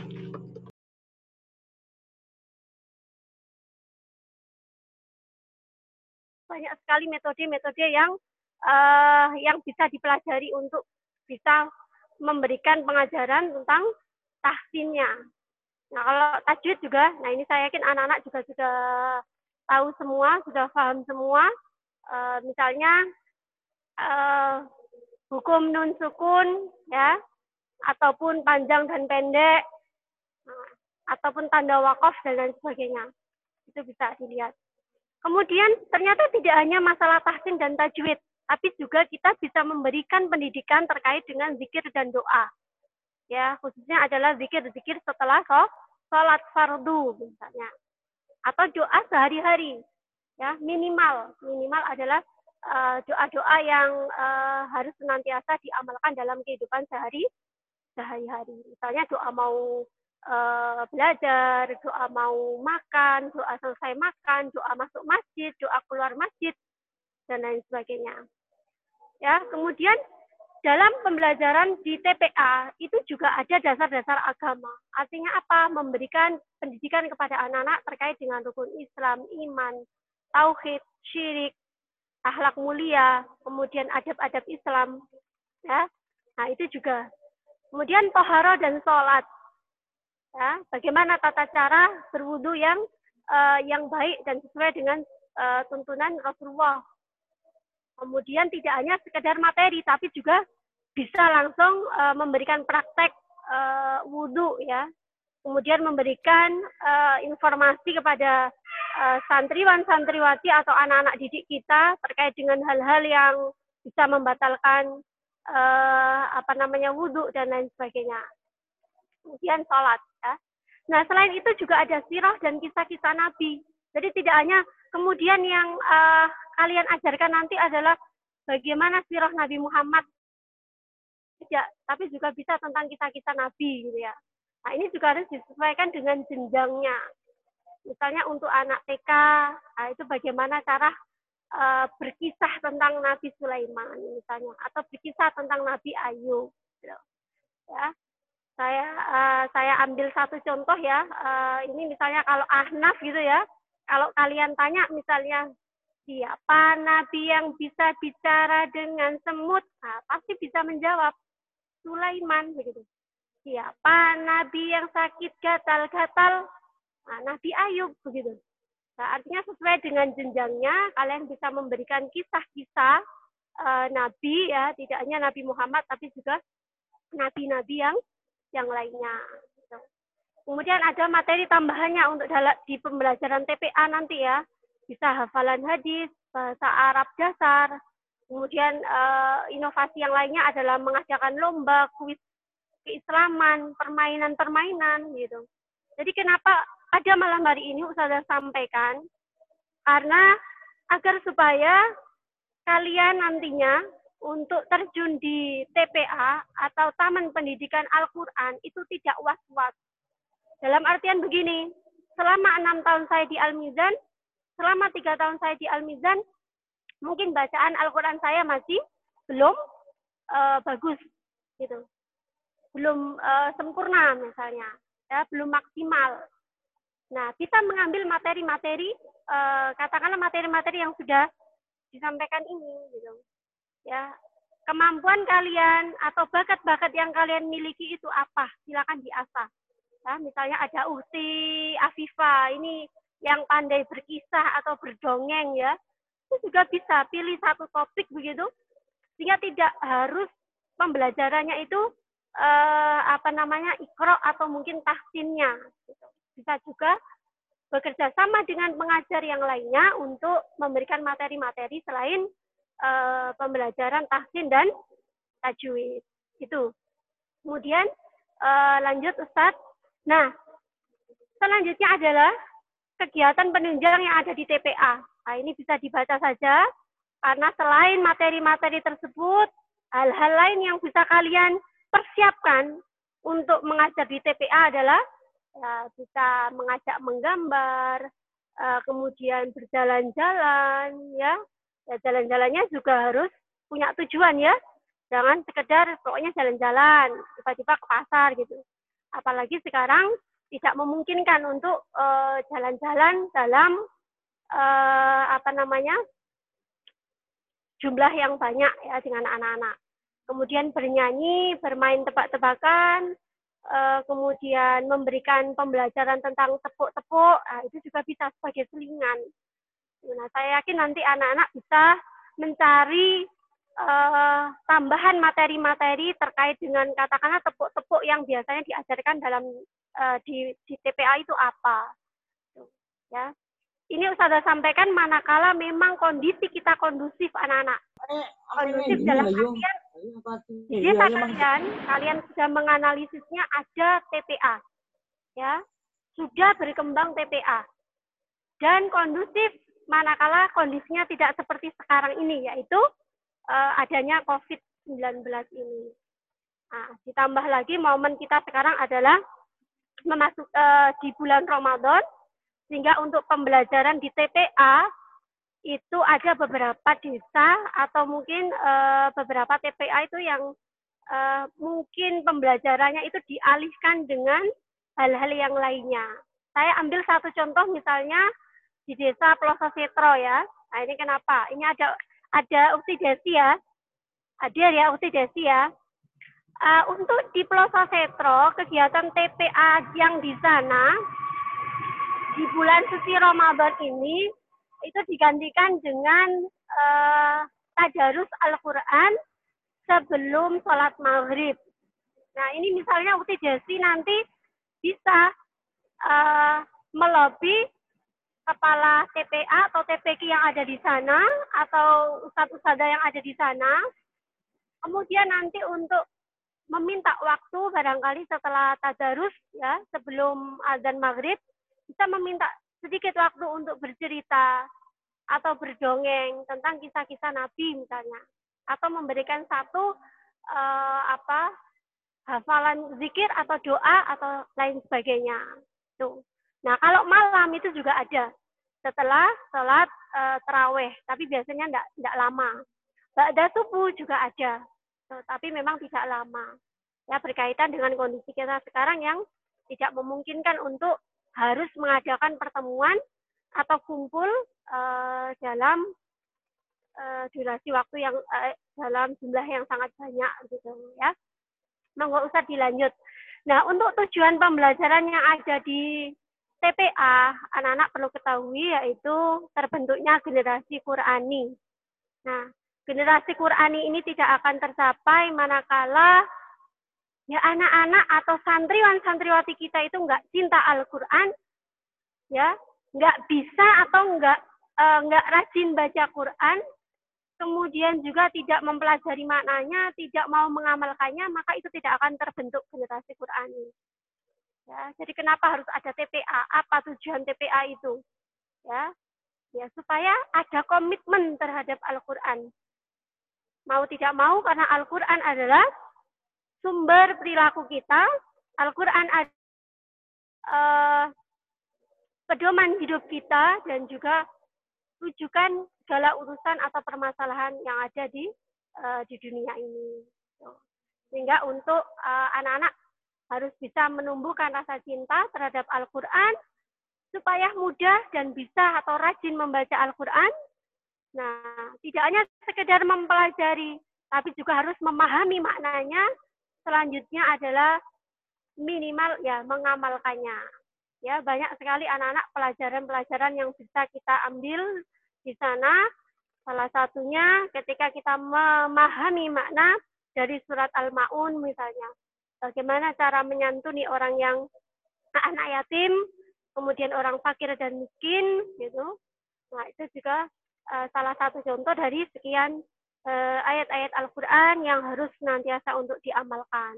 banyak sekali metode-metode yang eh, yang bisa dipelajari untuk bisa memberikan pengajaran tentang tahsinnya. Nah, kalau tajwid juga, nah ini saya yakin anak-anak juga sudah tahu semua, sudah paham semua. Eh, misalnya eh, hukum nun sukun, ya, ataupun panjang dan pendek, nah, ataupun tanda wakaf dan lain sebagainya. Itu bisa dilihat. Kemudian ternyata tidak hanya masalah tahsin dan tajwid, tapi juga kita bisa memberikan pendidikan terkait dengan zikir dan doa. Ya, khususnya adalah zikir-zikir setelah sho- sholat fardu misalnya. Atau doa sehari-hari. Ya, minimal. Minimal adalah eh, doa-doa yang eh, harus senantiasa diamalkan dalam kehidupan sehari sehari-hari. Misalnya doa mau eh, belajar, doa mau makan, doa selesai makan, doa masuk masjid, doa keluar masjid, dan lain sebagainya. Ya, kemudian dalam pembelajaran di TPA itu juga ada dasar-dasar agama. Artinya apa? Memberikan pendidikan kepada anak-anak terkait dengan rukun Islam, iman, tauhid, syirik, akhlak mulia, kemudian adab-adab Islam. Ya, nah itu juga. Kemudian tohara dan sholat. Ya, bagaimana tata cara berwudu yang eh, yang baik dan sesuai dengan eh, tuntunan Rasulullah. Kemudian tidak hanya sekedar materi, tapi juga bisa langsung eh, memberikan praktek eh, wudhu ya. Kemudian memberikan eh, informasi kepada eh, santriwan-santriwati atau anak-anak didik kita terkait dengan hal-hal yang bisa membatalkan eh, apa namanya wudhu dan lain sebagainya. Kemudian sholat. Ya. Nah selain itu juga ada sirah dan kisah-kisah Nabi. Jadi tidak hanya kemudian yang eh, kalian ajarkan nanti adalah bagaimana sirah Nabi Muhammad tidak, tapi juga bisa tentang kisah-kisah Nabi gitu ya. Nah ini juga harus disesuaikan dengan jenjangnya. Misalnya untuk anak TK, nah itu bagaimana cara eh, berkisah tentang Nabi Sulaiman misalnya, atau berkisah tentang Nabi Ayub. Gitu. Ya, saya eh, saya ambil satu contoh ya. Eh, ini misalnya kalau Ahnaf gitu ya, kalau kalian tanya misalnya siapa nabi yang bisa bicara dengan semut, nah, pasti bisa menjawab Sulaiman begitu. Siapa nabi yang sakit gatal-gatal? Nah, Nabi Ayub begitu. Nah, artinya sesuai dengan jenjangnya kalian bisa memberikan kisah-kisah eh, nabi ya, tidak hanya Nabi Muhammad tapi juga nabi-nabi yang yang lainnya. gitu. Kemudian ada materi tambahannya untuk dalam di pembelajaran TPA nanti ya, bisa hafalan hadis, bahasa Arab dasar, kemudian eh, inovasi yang lainnya adalah mengadakan lomba, kuis keislaman, permainan-permainan gitu. Jadi kenapa pada malam hari ini Ustazah sampaikan karena agar supaya kalian nantinya untuk terjun di TPA atau Taman Pendidikan Al-Quran itu tidak was-was. Dalam artian begini, selama enam tahun saya di Al-Mizan, selama tiga tahun saya di Al-Mizan, mungkin bacaan Al-Quran saya masih belum eh, bagus, gitu. Belum eh, sempurna misalnya, ya, belum maksimal. Nah, kita mengambil materi-materi, eh, katakanlah materi-materi yang sudah disampaikan ini, gitu. Ya kemampuan kalian atau bakat-bakat yang kalian miliki itu apa? Silakan diasah. Ya misalnya ada Uhti Afifa ini yang pandai berkisah atau berdongeng ya. Itu juga bisa pilih satu topik begitu. Sehingga tidak harus pembelajarannya itu eh, apa namanya ikro atau mungkin tahsinnya gitu. Bisa juga bekerja sama dengan pengajar yang lainnya untuk memberikan materi-materi selain eh, pembelajaran tahsin dan tajwid. Itu. Kemudian uh, lanjut Ustadz. Nah, selanjutnya adalah kegiatan penunjang yang ada di TPA. Nah, ini bisa dibaca saja karena selain materi-materi tersebut, hal-hal lain yang bisa kalian persiapkan untuk mengajar di TPA adalah ya, bisa mengajak menggambar, uh, kemudian berjalan-jalan, ya. ya jalan-jalannya juga harus punya tujuan ya. Jangan sekedar pokoknya jalan-jalan, tiba-tiba ke pasar gitu. Apalagi sekarang tidak memungkinkan untuk eh, jalan-jalan uh, dalam uh, apa namanya jumlah yang banyak ya dengan anak-anak. Kemudian bernyanyi, bermain tebak-tebakan, uh, kemudian memberikan pembelajaran tentang tepuk-tepuk, nah, itu juga bisa sebagai selingan. Nah, saya yakin nanti anak-anak bisa mencari uh, tambahan materi-materi terkait dengan katakanlah tepuk-tepuk yang biasanya diajarkan dalam uh, di, di TPA itu apa. Ya. Ini Ustazah sampaikan manakala memang kondisi kita kondusif anak-anak. Kondusif dalam artian di desa kalian, kalian sudah menganalisisnya ada TPA. Ya. Sudah berkembang TPA. Dan kondusif manakala kondisinya tidak seperti sekarang ini, yaitu uh, adanya COVID-19 ini. Nah, ditambah lagi momen kita sekarang adalah memasuk uh, di bulan Ramadan, sehingga untuk pembelajaran di TPA itu ada beberapa desa atau mungkin uh, beberapa TPA itu yang uh, mungkin pembelajarannya itu dialihkan dengan hal-hal yang lainnya. Saya ambil satu contoh misalnya di desa Peloso Setro ya. Nah ini kenapa? Ini ada ada Ukti Desi ya. Hadir ya Ukti Desi ya. Uh, untuk di Peloso Setro, kegiatan TPA yang di sana di bulan suci Ramadan ini itu digantikan dengan uh, tadarus Al-Quran sebelum sholat maghrib. Nah ini misalnya Ukti Desi nanti bisa uh, melobi kepala TPA atau TPK yang ada di sana atau ustadz-ustadzah yang ada di sana. Kemudian nanti untuk meminta waktu barangkali setelah tadarus ya sebelum azan maghrib bisa meminta sedikit waktu untuk bercerita atau berdongeng tentang kisah-kisah Nabi misalnya atau memberikan satu uh, apa hafalan zikir atau doa atau lain sebagainya. Tuh. Nah, kalau malam itu juga ada setelah sholat e, terawih, tapi biasanya tidak tidak lama. Ba'da subuh juga ada, so, tapi memang tidak lama. Ya berkaitan dengan kondisi kita sekarang yang tidak memungkinkan untuk harus mengadakan pertemuan atau kumpul e, dalam e, durasi waktu yang e, dalam jumlah yang sangat banyak gitu ya. Monggo usah dilanjut. Nah, untuk tujuan pembelajaran yang ada di TPA, anak-anak perlu ketahui yaitu terbentuknya generasi Qurani. Nah, generasi Qurani ini tidak akan tercapai manakala ya anak-anak atau santriwan santriwati kita itu nggak cinta Al-Quran, ya nggak bisa atau nggak uh, nggak rajin baca Quran, kemudian juga tidak mempelajari maknanya, tidak mau mengamalkannya, maka itu tidak akan terbentuk generasi Qurani. Ya, jadi kenapa harus ada TPA? Apa tujuan TPA itu? Ya, ya supaya ada komitmen terhadap Al-Quran. Mau tidak mau karena Al-Quran adalah sumber perilaku kita. Al-Quran adalah uh, pedoman hidup kita dan juga rujukan segala urusan atau permasalahan yang ada di uh, di dunia ini. Sehingga untuk eh, anak-anak uh, harus bisa menumbuhkan rasa cinta terhadap Al-Quran supaya mudah dan bisa atau rajin membaca Al-Quran. Nah, tidak hanya sekedar mempelajari, tapi juga harus memahami maknanya. Selanjutnya adalah minimal ya mengamalkannya. Ya, banyak sekali anak-anak pelajaran-pelajaran yang bisa kita ambil di sana. Salah satunya ketika kita memahami makna dari surat Al-Maun misalnya bagaimana cara menyantuni orang yang anak yatim, kemudian orang fakir dan miskin, gitu. Nah, itu juga uh, salah satu contoh dari sekian eh, ayat-ayat Al-Quran yang harus senantiasa untuk diamalkan.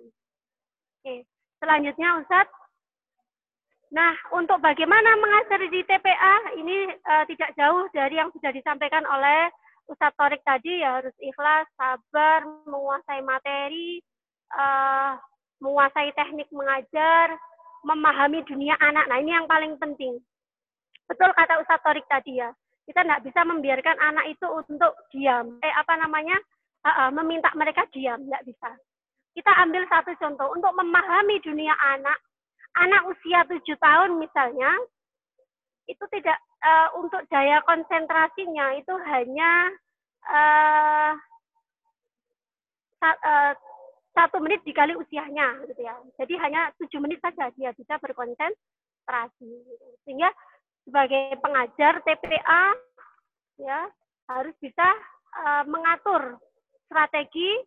Oke, selanjutnya Ustadz. Nah, untuk bagaimana mengajar di TPA ini uh, tidak jauh dari yang sudah disampaikan oleh Ustadz Torik tadi ya harus ikhlas, sabar, menguasai materi, uh, menguasai teknik mengajar, memahami dunia anak. Nah ini yang paling penting. Betul kata Ustadz Torik tadi ya. Kita tidak bisa membiarkan anak itu untuk diam. Eh apa namanya? Uh, uh, meminta mereka diam, tidak bisa. Kita ambil satu contoh untuk memahami dunia anak anak usia tujuh tahun misalnya itu tidak uh, untuk daya konsentrasinya itu hanya sa uh, satu menit dikali usianya gitu ya jadi hanya tujuh menit saja dia bisa berkonsentrasi sehingga sebagai pengajar TPA ya harus bisa uh, mengatur strategi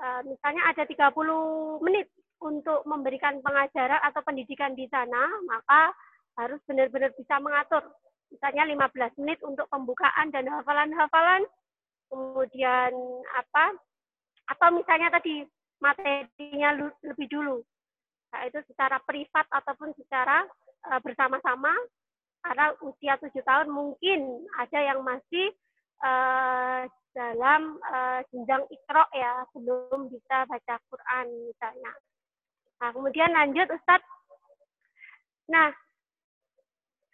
uh, misalnya ada 30 menit untuk memberikan pengajaran atau pendidikan di sana, maka harus benar-benar bisa mengatur. Misalnya 15 menit untuk pembukaan dan hafalan-hafalan, kemudian apa, atau misalnya tadi materinya lebih dulu. Nah, itu secara privat ataupun secara uh, bersama-sama, karena usia tujuh tahun mungkin ada yang masih uh, dalam uh, jenjang ikro ya, belum bisa baca Quran misalnya. Nah, kemudian lanjut Ustadz. Nah,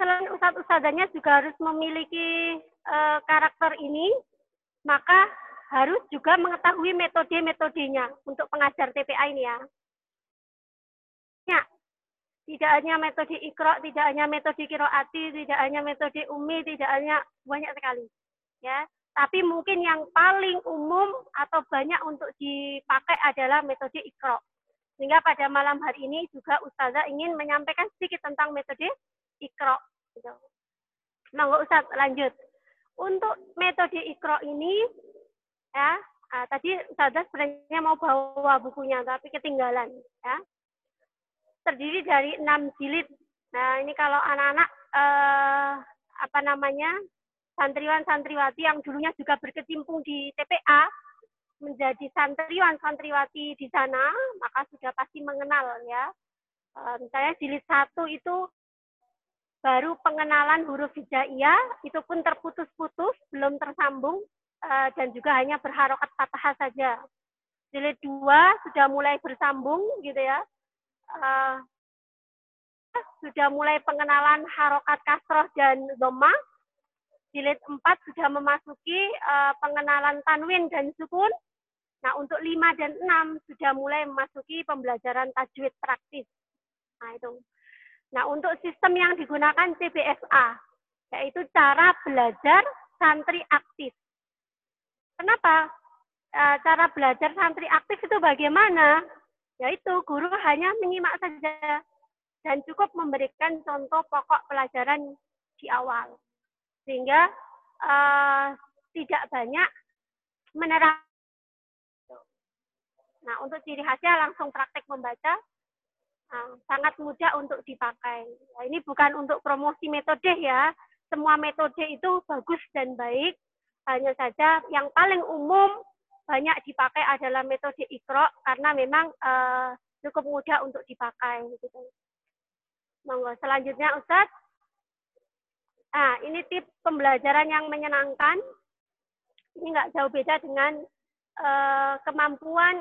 selain Ustadz Ustadzanya juga harus memiliki e, karakter ini, maka harus juga mengetahui metode-metodenya untuk pengajar TPA ini ya. Ya, tidak hanya metode ikro, tidak hanya metode kiroati, tidak hanya metode umi, tidak hanya banyak sekali. Ya, tapi mungkin yang paling umum atau banyak untuk dipakai adalah metode ikro. Sehingga pada malam hari ini juga Ustazah ingin menyampaikan sedikit tentang metode ikro. Monggo Ustaz lanjut. Untuk metode ikro ini, ya uh, tadi Ustazah sebenarnya mau bawa bukunya, tapi ketinggalan. ya Terdiri dari enam jilid. Nah ini kalau anak-anak uh, apa namanya santriwan-santriwati yang dulunya juga berkecimpung di TPA, menjadi santriwan santriwati di sana, maka sudah pasti mengenal ya. E, misalnya jilid satu itu baru pengenalan huruf hijaiyah, itu pun terputus-putus, belum tersambung, e, dan juga hanya berharokat patah saja. Jilid dua sudah mulai bersambung gitu ya. E, sudah mulai pengenalan harokat kasroh dan doma. Jilid empat sudah memasuki uh, pengenalan tanwin dan sukun. Nah, untuk 5 dan 6 sudah mulai memasuki pembelajaran tajwid praktis. Nah, itu. Nah, untuk sistem yang digunakan CBSA, yaitu cara belajar santri aktif. Kenapa? E, cara belajar santri aktif itu bagaimana? Yaitu guru hanya menyimak saja dan cukup memberikan contoh pokok pelajaran di awal. Sehingga uh, tidak banyak menerapkan Nah, untuk ciri khasnya langsung praktek membaca, nah, sangat mudah untuk dipakai. Nah, ini bukan untuk promosi metode ya, semua metode itu bagus dan baik, hanya saja yang paling umum banyak dipakai adalah metode ikro karena memang uh, cukup mudah untuk dipakai. Gitu. Monggo selanjutnya Ustadz. Nah, ini tips pembelajaran yang menyenangkan. Ini nggak jauh beda dengan uh, kemampuan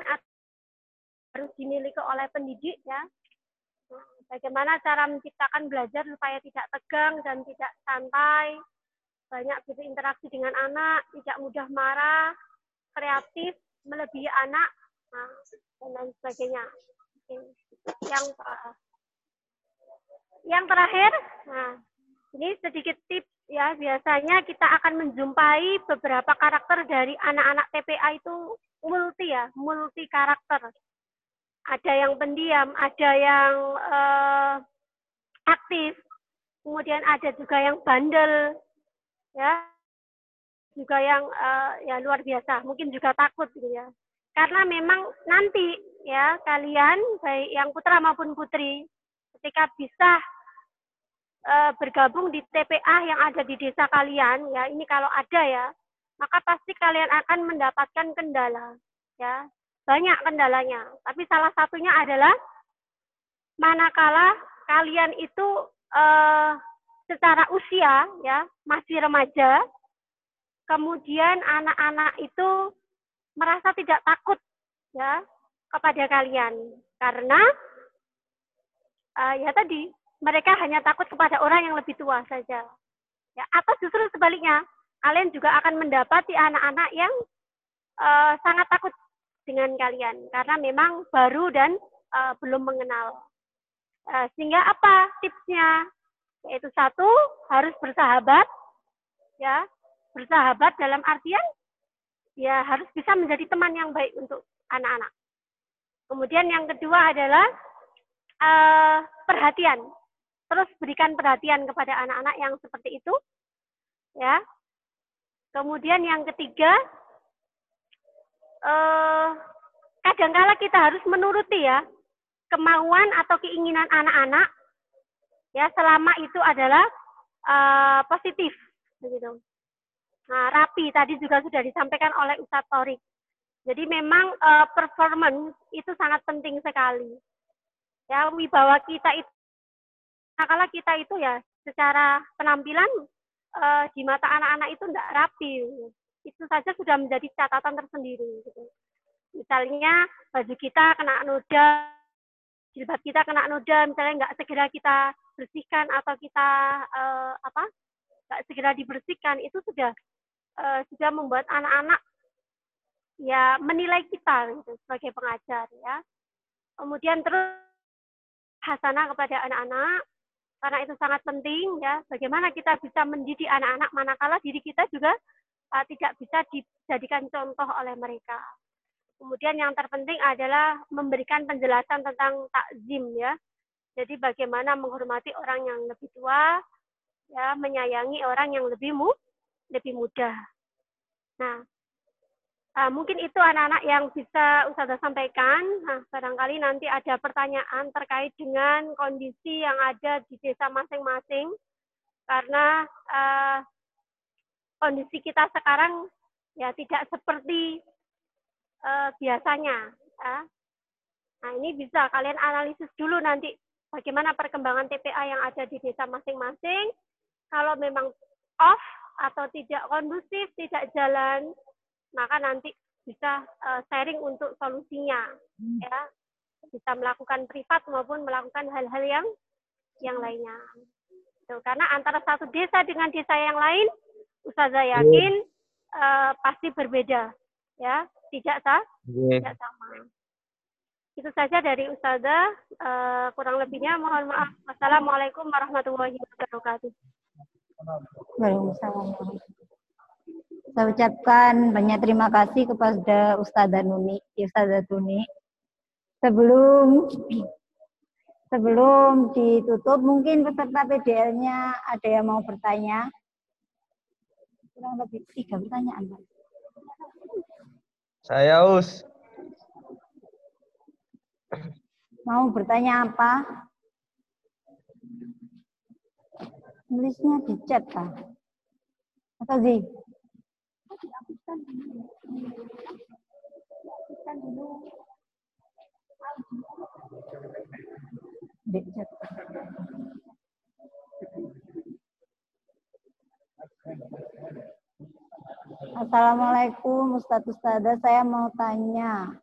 harus dimiliki oleh pendidik ya. Bagaimana cara menciptakan belajar supaya tidak tegang dan tidak santai, banyak berinteraksi dengan anak, tidak mudah marah, kreatif, melebihi anak, nah, dan lain sebagainya. Yang yang terakhir, nah ini sedikit tips ya. Biasanya kita akan menjumpai beberapa karakter dari anak-anak TPA itu multi ya, multi karakter ada yang pendiam, ada yang uh, aktif, kemudian ada juga yang bandel, ya, juga yang uh, ya luar biasa, mungkin juga takut gitu ya. Karena memang nanti ya kalian baik yang putra maupun putri ketika bisa uh, bergabung di TPA yang ada di desa kalian ya ini kalau ada ya maka pasti kalian akan mendapatkan kendala ya. Banyak kendalanya, tapi salah satunya adalah manakala kalian itu uh, secara usia ya masih remaja, kemudian anak-anak itu merasa tidak takut ya kepada kalian karena uh, ya tadi mereka hanya takut kepada orang yang lebih tua saja. Ya, atau justru sebaliknya, kalian juga akan mendapati anak-anak yang uh, sangat takut dengan kalian karena memang baru dan uh, belum mengenal. Uh, sehingga apa tipsnya? Yaitu satu harus bersahabat, ya bersahabat dalam artian ya harus bisa menjadi teman yang baik untuk anak-anak. Kemudian yang kedua adalah uh, perhatian. Terus berikan perhatian kepada anak-anak yang seperti itu, ya. Kemudian yang ketiga, uh, kadangkala kita harus menuruti ya kemauan atau keinginan anak-anak, ya selama itu adalah uh, positif, begitu. Nah, rapi tadi juga sudah disampaikan oleh Ustadz Torik. Jadi memang uh, performance itu sangat penting sekali. Ya, wibawa kita itu, kalau kita itu ya secara penampilan uh, di mata anak-anak itu tidak rapi. Itu saja sudah menjadi catatan tersendiri. Gitu. Misalnya baju kita kena noda, jilbab kita kena noda, misalnya nggak segera kita bersihkan atau kita uh, apa nggak segera dibersihkan, itu sudah uh, sudah membuat anak-anak ya menilai kita gitu, sebagai pengajar ya. Kemudian terus hasanah kepada anak-anak karena itu sangat penting ya. Bagaimana kita bisa mendidik anak-anak manakala diri kita juga uh, tidak bisa dijadikan contoh oleh mereka. Kemudian yang terpenting adalah memberikan penjelasan tentang takzim ya. Jadi bagaimana menghormati orang yang lebih tua, ya menyayangi orang yang lebih mu, lebih mudah. Nah, uh, mungkin itu anak-anak yang bisa Ustazah sampaikan. Nah, barangkali nanti ada pertanyaan terkait dengan kondisi yang ada di desa masing-masing. Karena uh, kondisi kita sekarang ya tidak seperti uh, biasanya. Ya. Nah, ini bisa kalian analisis dulu nanti bagaimana perkembangan TPA yang ada di desa masing-masing. Kalau memang off atau tidak kondusif, tidak jalan, maka nanti bisa uh, sharing untuk solusinya, hmm. ya. Bisa melakukan privat maupun melakukan hal-hal yang yang lainnya. Tuh, karena antara satu desa dengan desa yang lain, Ustazah iya. yakin uh, pasti berbeda, ya. Tidak sah, yeah. tidak sama. Itu saja dari Ustazah. Uh, kurang lebihnya mohon maaf. Wassalamualaikum warahmatullahi wabarakatuh. Waalaikumsalam. Saya ucapkan banyak terima kasih kepada Ustazah Nuni, Ustazah Tuni. Sebelum sebelum ditutup, mungkin peserta PDL-nya ada yang mau bertanya. Kurang lebih tiga pertanyaan. Saya Us. Mau bertanya apa? Nulisnya di chat kah? Atau di? Di chat. Assalamualaikum Ustaz Ustazah, saya mau tanya.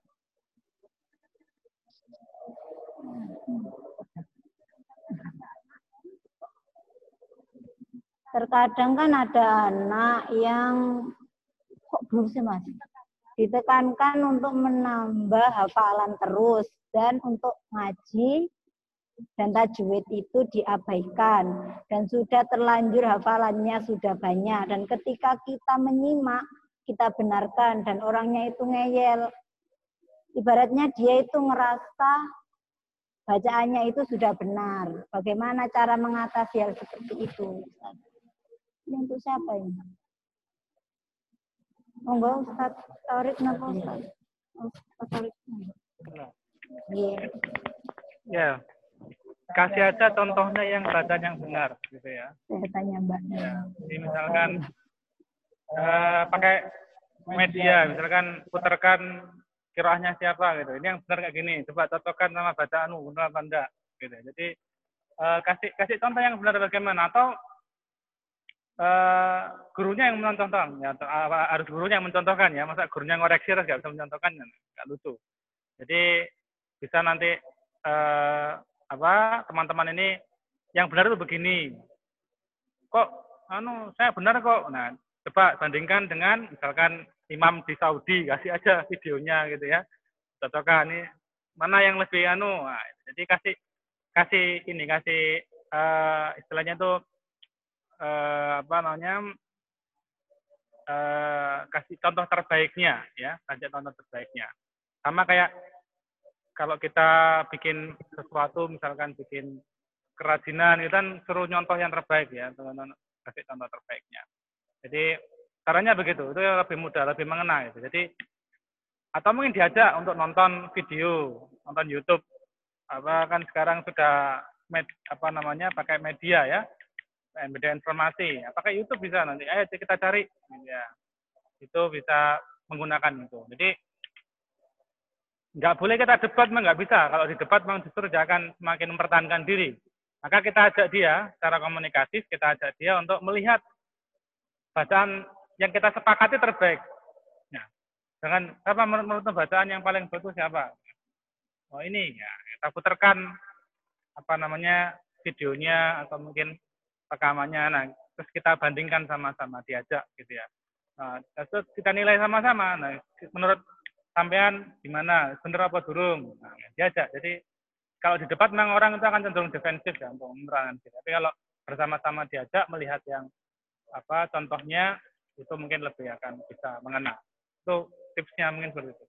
Terkadang kan ada anak yang kok belum sih mas? Ditekankan untuk menambah hafalan terus dan untuk ngaji dan tajwid itu diabaikan dan sudah terlanjur hafalannya sudah banyak. Dan ketika kita menyimak kita benarkan dan orangnya itu ngeyel. Ibaratnya dia itu ngerasa bacaannya itu sudah benar. Bagaimana cara mengatasi hal seperti itu ini untuk siapa ini? Monggo Ustaz Taurik napa Ustaz? Ustaz Taurik. Iya. Ya. Kasih aja contohnya yang bacaan yang benar gitu ya. Saya tanya Mbak. Ya. Jadi misalkan uh, pakai media, misalkan putarkan kirahnya siapa gitu. Ini yang benar kayak gini. Coba cocokkan sama bacaanmu, benar apa enggak? gitu. Jadi uh, kasih kasih contoh yang benar bagaimana atau uh, gurunya yang mencontohkan. Ya uh, harus gurunya yang mencontohkan ya. Masa gurunya ngoreksi terus nggak bisa mencontohkan? Ya nggak lucu. Jadi bisa nanti uh, apa teman-teman ini yang benar itu begini. Kok anu saya benar kok. Nah coba bandingkan dengan misalkan imam di Saudi. Kasih aja videonya gitu ya. Cocokkan ini mana yang lebih anu? Nah, jadi kasih kasih ini kasih uh, istilahnya tuh uh, apa namanya uh, kasih contoh terbaiknya ya kasih contoh terbaiknya. Sama kayak kalau kita bikin sesuatu misalkan bikin kerajinan itu kan suruh nyontoh yang terbaik ya teman-teman kasih contoh terbaiknya. Jadi caranya begitu itu lebih mudah lebih mengena gitu. jadi atau mungkin diajak untuk nonton video nonton YouTube. Apa kan sekarang sudah med, apa namanya pakai media ya media informasi. Apakah YouTube bisa nanti? Ayo kita cari. Ya itu bisa menggunakan itu. Jadi nggak boleh kita debat nggak bisa. Kalau di debat memang justru dia akan semakin mempertahankan diri. Maka kita ajak dia secara komunikatif kita ajak dia untuk melihat bacaan yang kita sepakati terbaik. Ya. Dengan apa menurut bacaan yang paling bagus siapa? Oh ini. Ya kita putarkan apa namanya videonya atau mungkin rekamannya. Nah terus kita bandingkan sama-sama diajak gitu ya. Nah, terus kita nilai sama-sama. Nah menurut sampean gimana? Bener apa durung? Nah, diajak. Jadi kalau di debat memang orang itu akan cenderung defensif ya untuk menerangkan tapi kalau bersama-sama diajak melihat yang apa contohnya itu mungkin lebih akan bisa mengena. Itu tipsnya mungkin seperti itu.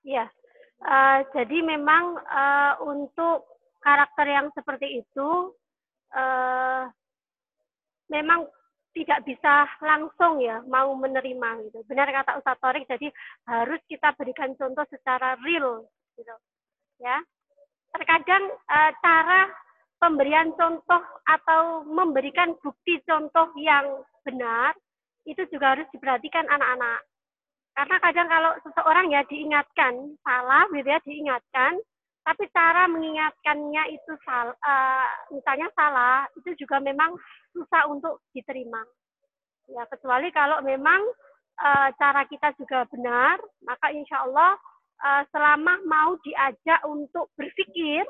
Iya, uh, jadi memang uh, untuk karakter yang seperti itu uh, memang tidak bisa langsung ya mau menerima gitu. Benar kata Ustaz Torik, jadi harus kita berikan contoh secara real gitu. Ya. Terkadang uh, cara pemberian contoh atau memberikan bukti contoh yang benar itu juga harus diperhatikan anak-anak karena kadang kalau seseorang ya diingatkan salah gitu ya diingatkan tapi cara mengingatkannya itu salah uh, misalnya salah itu juga memang susah untuk diterima ya kecuali kalau memang uh, cara kita juga benar maka insya Allah uh, selama mau diajak untuk berpikir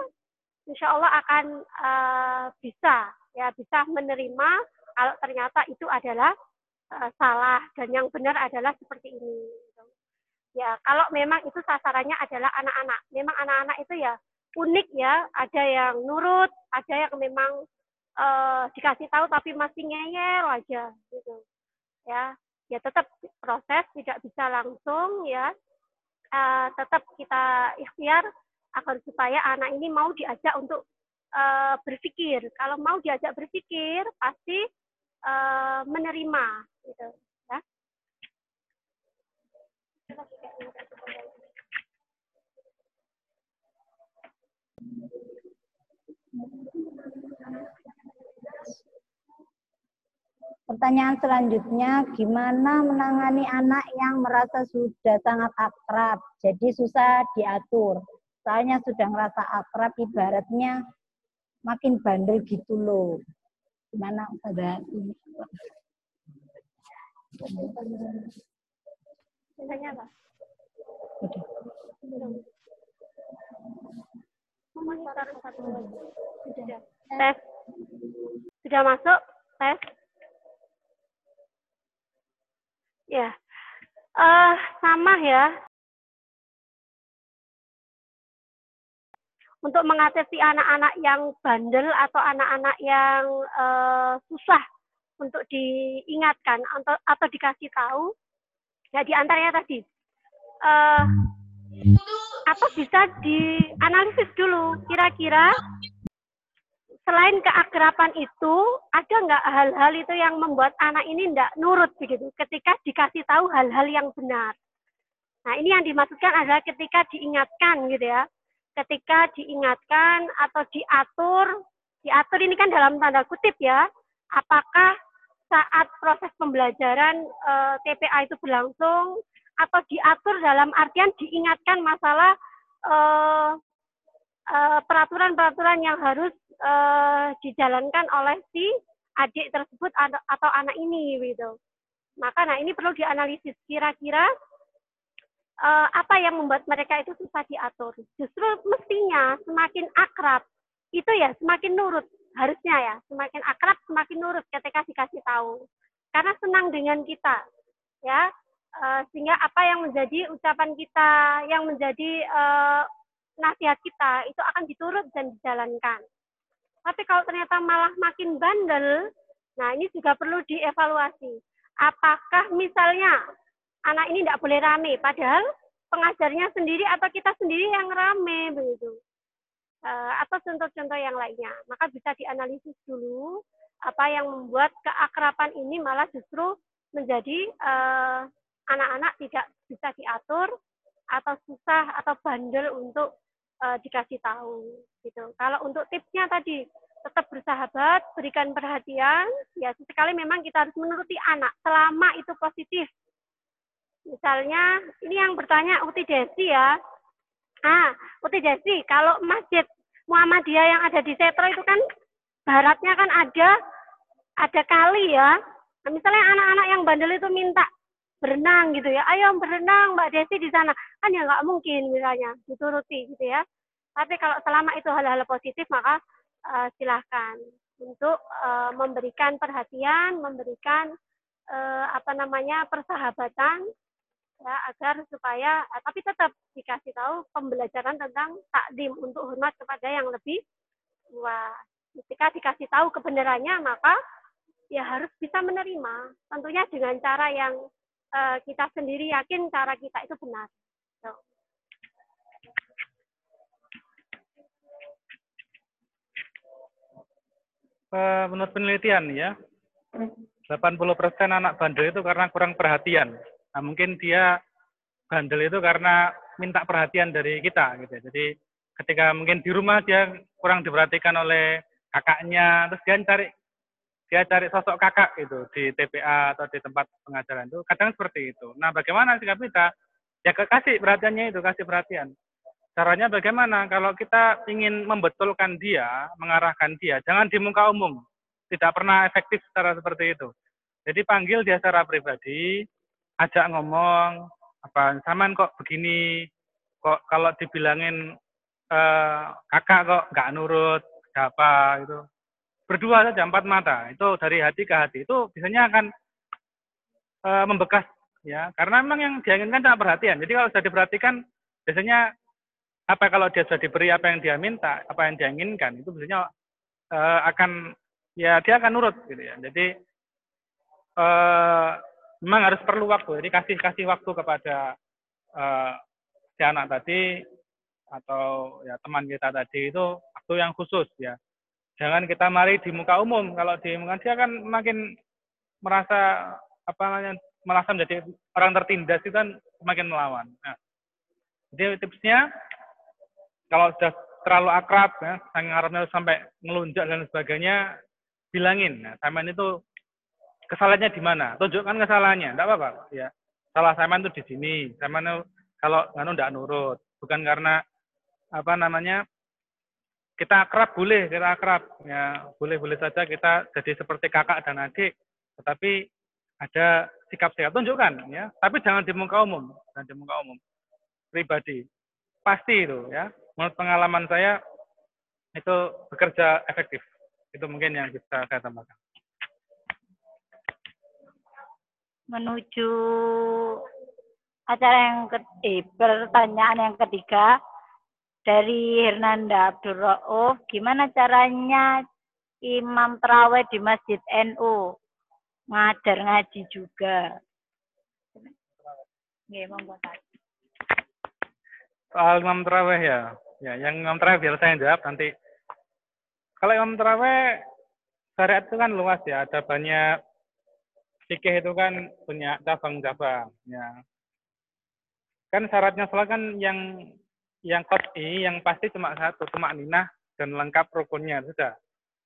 insya Allah akan uh, bisa ya bisa menerima kalau ternyata itu adalah uh, salah dan yang benar adalah seperti ini. Ya, kalau memang itu sasarannya adalah anak-anak. Memang anak-anak itu ya unik ya, ada yang nurut, ada yang memang uh, dikasih tahu tapi masih ngeyel aja gitu. Ya, ya tetap proses tidak bisa langsung ya. Uh, tetap kita ikhtiar agar supaya anak ini mau diajak untuk uh, berpikir. Kalau mau diajak berpikir, pasti uh, menerima gitu Pertanyaan selanjutnya, gimana menangani anak yang merasa sudah sangat akrab, jadi susah diatur. Soalnya sudah merasa akrab, ibaratnya makin bandel gitu loh. Gimana Ustazah? Biasanya apa? Udah. Monitor satu lagi. Sudah. Tes. Sudah masuk? Tes. Ya. Uh, sama ya. untuk mengatasi anak-anak yang bandel atau anak-anak yang uh, susah untuk diingatkan atau, atau dikasih tahu. Ya di antaranya tadi, uh, apa bisa dianalisis dulu? Kira-kira selain keakraban itu ada nggak hal-hal itu yang membuat anak ini tidak nurut begitu? Ketika dikasih tahu hal-hal yang benar. Nah ini yang dimaksudkan adalah ketika diingatkan gitu ya. Ketika diingatkan atau diatur, diatur ini kan dalam tanda kutip ya, apakah saat proses pembelajaran e, eh, TPA itu berlangsung atau diatur dalam artian diingatkan masalah uh, uh, peraturan-peraturan yang harus uh, dijalankan oleh si adik tersebut atau anak ini gitu. Maka nah ini perlu dianalisis kira-kira uh, apa yang membuat mereka itu susah diatur. Justru mestinya semakin akrab itu ya semakin nurut harusnya ya semakin akrab semakin nurut ketika dikasih tahu. Karena senang dengan kita ya. Uh, sehingga apa yang menjadi ucapan kita yang menjadi uh, nasihat kita itu akan diturut dan dijalankan. Tapi kalau ternyata malah makin bandel nah ini juga perlu dievaluasi. Apakah misalnya anak ini tidak boleh rame padahal pengajarnya sendiri atau kita sendiri yang rame begitu atau contoh-contoh yang lainnya. Maka bisa dianalisis dulu apa yang membuat keakraban ini malah justru menjadi eh, anak-anak tidak bisa diatur atau susah atau bandel untuk uh, dikasih tahu gitu. Kalau untuk tipsnya tadi tetap bersahabat, berikan perhatian, ya sesekali memang kita harus menuruti anak selama itu positif. Misalnya ini yang bertanya Uti Desi ya, Ah, Putih Jasi, kalau Masjid Muhammadiyah yang ada di Setro itu kan baratnya kan ada ada kali ya. Nah, misalnya anak-anak yang bandel itu minta berenang gitu ya, ayo berenang Mbak Desi di sana, kan ya nggak mungkin misalnya dituruti gitu ya. Tapi kalau selama itu hal-hal positif maka uh, silahkan untuk uh, memberikan perhatian, memberikan uh, apa namanya persahabatan ya agar supaya eh, tapi tetap dikasih tahu pembelajaran tentang takdim untuk hormat kepada yang lebih tua. Ketika dikasih tahu kebenarannya maka ya harus bisa menerima. Tentunya dengan cara yang uh, kita sendiri yakin cara kita itu benar. Uh, menurut penelitian ya, 80% anak bandel itu karena kurang perhatian. Nah, mungkin dia bandel itu karena minta perhatian dari kita gitu. Jadi ketika mungkin di rumah dia kurang diperhatikan oleh kakaknya, terus dia cari dia cari sosok kakak gitu di TPA atau di tempat pengajaran itu kadang seperti itu. Nah, bagaimana sikap kita? Ya kasih perhatiannya itu, kasih perhatian. Caranya bagaimana? Kalau kita ingin membetulkan dia, mengarahkan dia, jangan di muka umum. Tidak pernah efektif secara seperti itu. Jadi panggil dia secara pribadi, ajak ngomong apa saman kok begini? Kok kalau dibilangin eh, kakak kok nggak nurut apa gitu. Berdua saja empat mata. Itu dari hati ke hati. Itu biasanya akan eh, membekas ya. Karena memang yang diinginkan cuma perhatian. Jadi kalau sudah diperhatikan biasanya apa kalau dia sudah diberi apa yang dia minta apa yang dia inginkan itu biasanya eh, akan ya dia akan nurut gitu ya. Jadi eh, memang harus perlu waktu. Jadi kasih kasih waktu kepada uh, si anak tadi atau ya teman kita tadi itu waktu yang khusus ya. Jangan kita mari di muka umum. Kalau di muka dia kan makin merasa apa namanya merasa menjadi orang tertindas itu kan semakin melawan. Nah, jadi tipsnya kalau sudah terlalu akrab ya, akrabnya sampai ngelunjak dan sebagainya, bilangin. Nah, sampean itu kesalahannya di mana? Tunjukkan kesalahannya, tidak apa-apa. Ya, salah saya itu di sini. Saya kalau nganu tidak nurut, bukan karena apa namanya kita akrab boleh, kita akrab ya boleh-boleh saja kita jadi seperti kakak dan adik, tetapi ada sikap sehat tunjukkan ya, tapi jangan di muka umum, jangan di muka umum pribadi pasti itu ya. Menurut pengalaman saya itu bekerja efektif. Itu mungkin yang bisa saya tambahkan. Menuju acara yang ke eh, pertanyaan yang ketiga dari Hernanda Abdul Rauf, gimana caranya imam terawih di Masjid NU ngajar ngaji juga. Soal imam terawih ya, ya yang imam terawih biar saya jawab nanti. Kalau imam terawih syariat itu kan luas ya, ada banyak fikih itu kan punya cabang-cabang ya. Kan syaratnya sholat kan yang yang kot'i yang pasti cuma satu cuma ninah dan lengkap rukunnya sudah.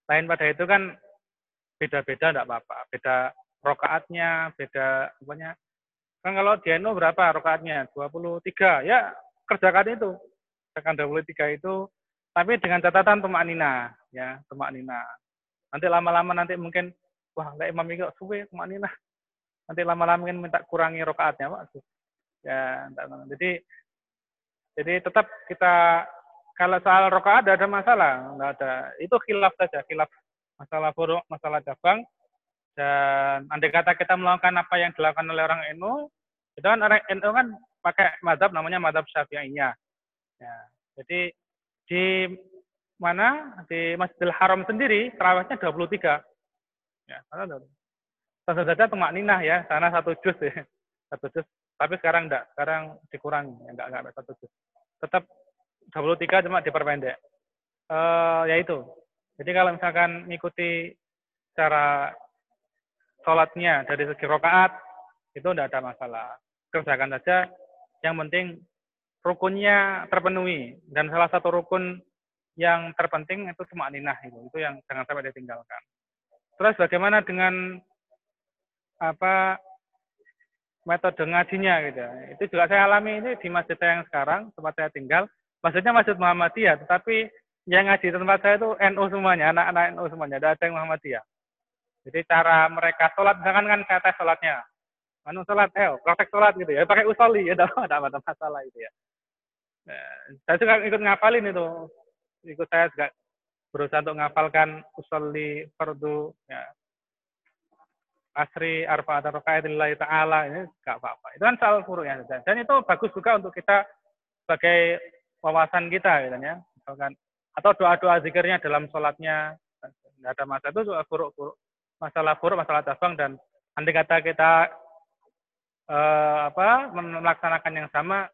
Lain pada itu kan beda-beda tidak apa-apa. Beda rokaatnya beda apanya kan kalau di NU berapa rokaatnya 23 ya kerjakan itu. Tekan 23 itu tapi dengan catatan tumak nina ya tumak nina nanti lama-lama nanti mungkin wah lek imam itu suwe tumak nina nanti lama-lama mungkin minta kurangi rokaatnya pak. Ya jadi jadi tetap kita kalau soal rokaat ada masalah nggak ada. Itu khilaf saja khilaf. Masalah buruk masalah cabang. Dan andai kata kita melakukan apa yang dilakukan oleh orang NU itu kan orang NU kan pakai madhab namanya madhab syafi'iyah. Ya jadi di mana? Di Masjidil Haram sendiri terawihnya 23 ya karena tentu saja tumak ninah ya sana satu juz ya. Satu juz tapi sekarang enggak sekarang dikurangi. Ya, enggak enggak satu juz tetap 23 cuma diperpendek. Uh, ya itu. Jadi kalau misalkan mengikuti cara sholatnya dari segi rokaat itu tidak ada masalah. Kerjakan saja. Yang penting rukunnya terpenuhi. Dan salah satu rukun yang terpenting itu cuma ninah itu. Itu yang jangan sampai ditinggalkan terus bagaimana dengan apa metode ngajinya gitu? Itu juga saya alami ini di masjid saya yang sekarang tempat saya tinggal. Maksudnya masjid Muhammadiyah tetapi yang ngaji tempat saya itu NU semuanya anak-anak NU semuanya ada yang Muhammadiyah. Jadi cara mereka sholat misalkan kan tes sholatnya. Anu sholat eh praktek sholat gitu ya pakai usoli ya tidak ada masalah itu ya. Nah, saya juga ikut ngapalin itu. Ikut saya juga berusaha untuk ngapalkan usolli fardu ya. Asri arfa atau rakaatillahi ta'ala ini enggak apa-apa. Itu kan soal furu ya. Dan itu bagus juga untuk kita sebagai wawasan kita gitu ya. Misalkan atau doa-doa zikirnya dalam sholatnya tidak ada masalah itu juga furuk-furuk masalah furuk masalah cabang dan andai kata kita eh, apa melaksanakan yang sama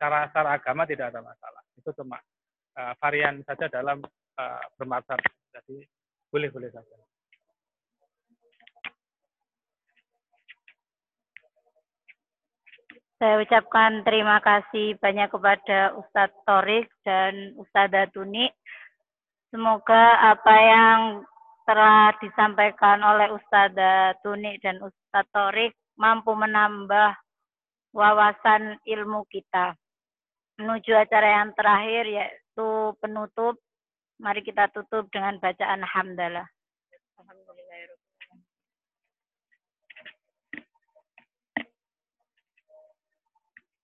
secara secara agama tidak ada masalah. Itu cuma uh, varian saja dalam Jadi boleh-boleh saja. Saya ucapkan terima kasih banyak kepada Ustadz Torik dan Ustadzah Tuni. Semoga apa yang telah disampaikan oleh Ustadzah Tuni dan Ustadz Torik mampu menambah wawasan ilmu kita menuju acara yang terakhir yaitu penutup. Mari kita tutup dengan bacaan hamdalah.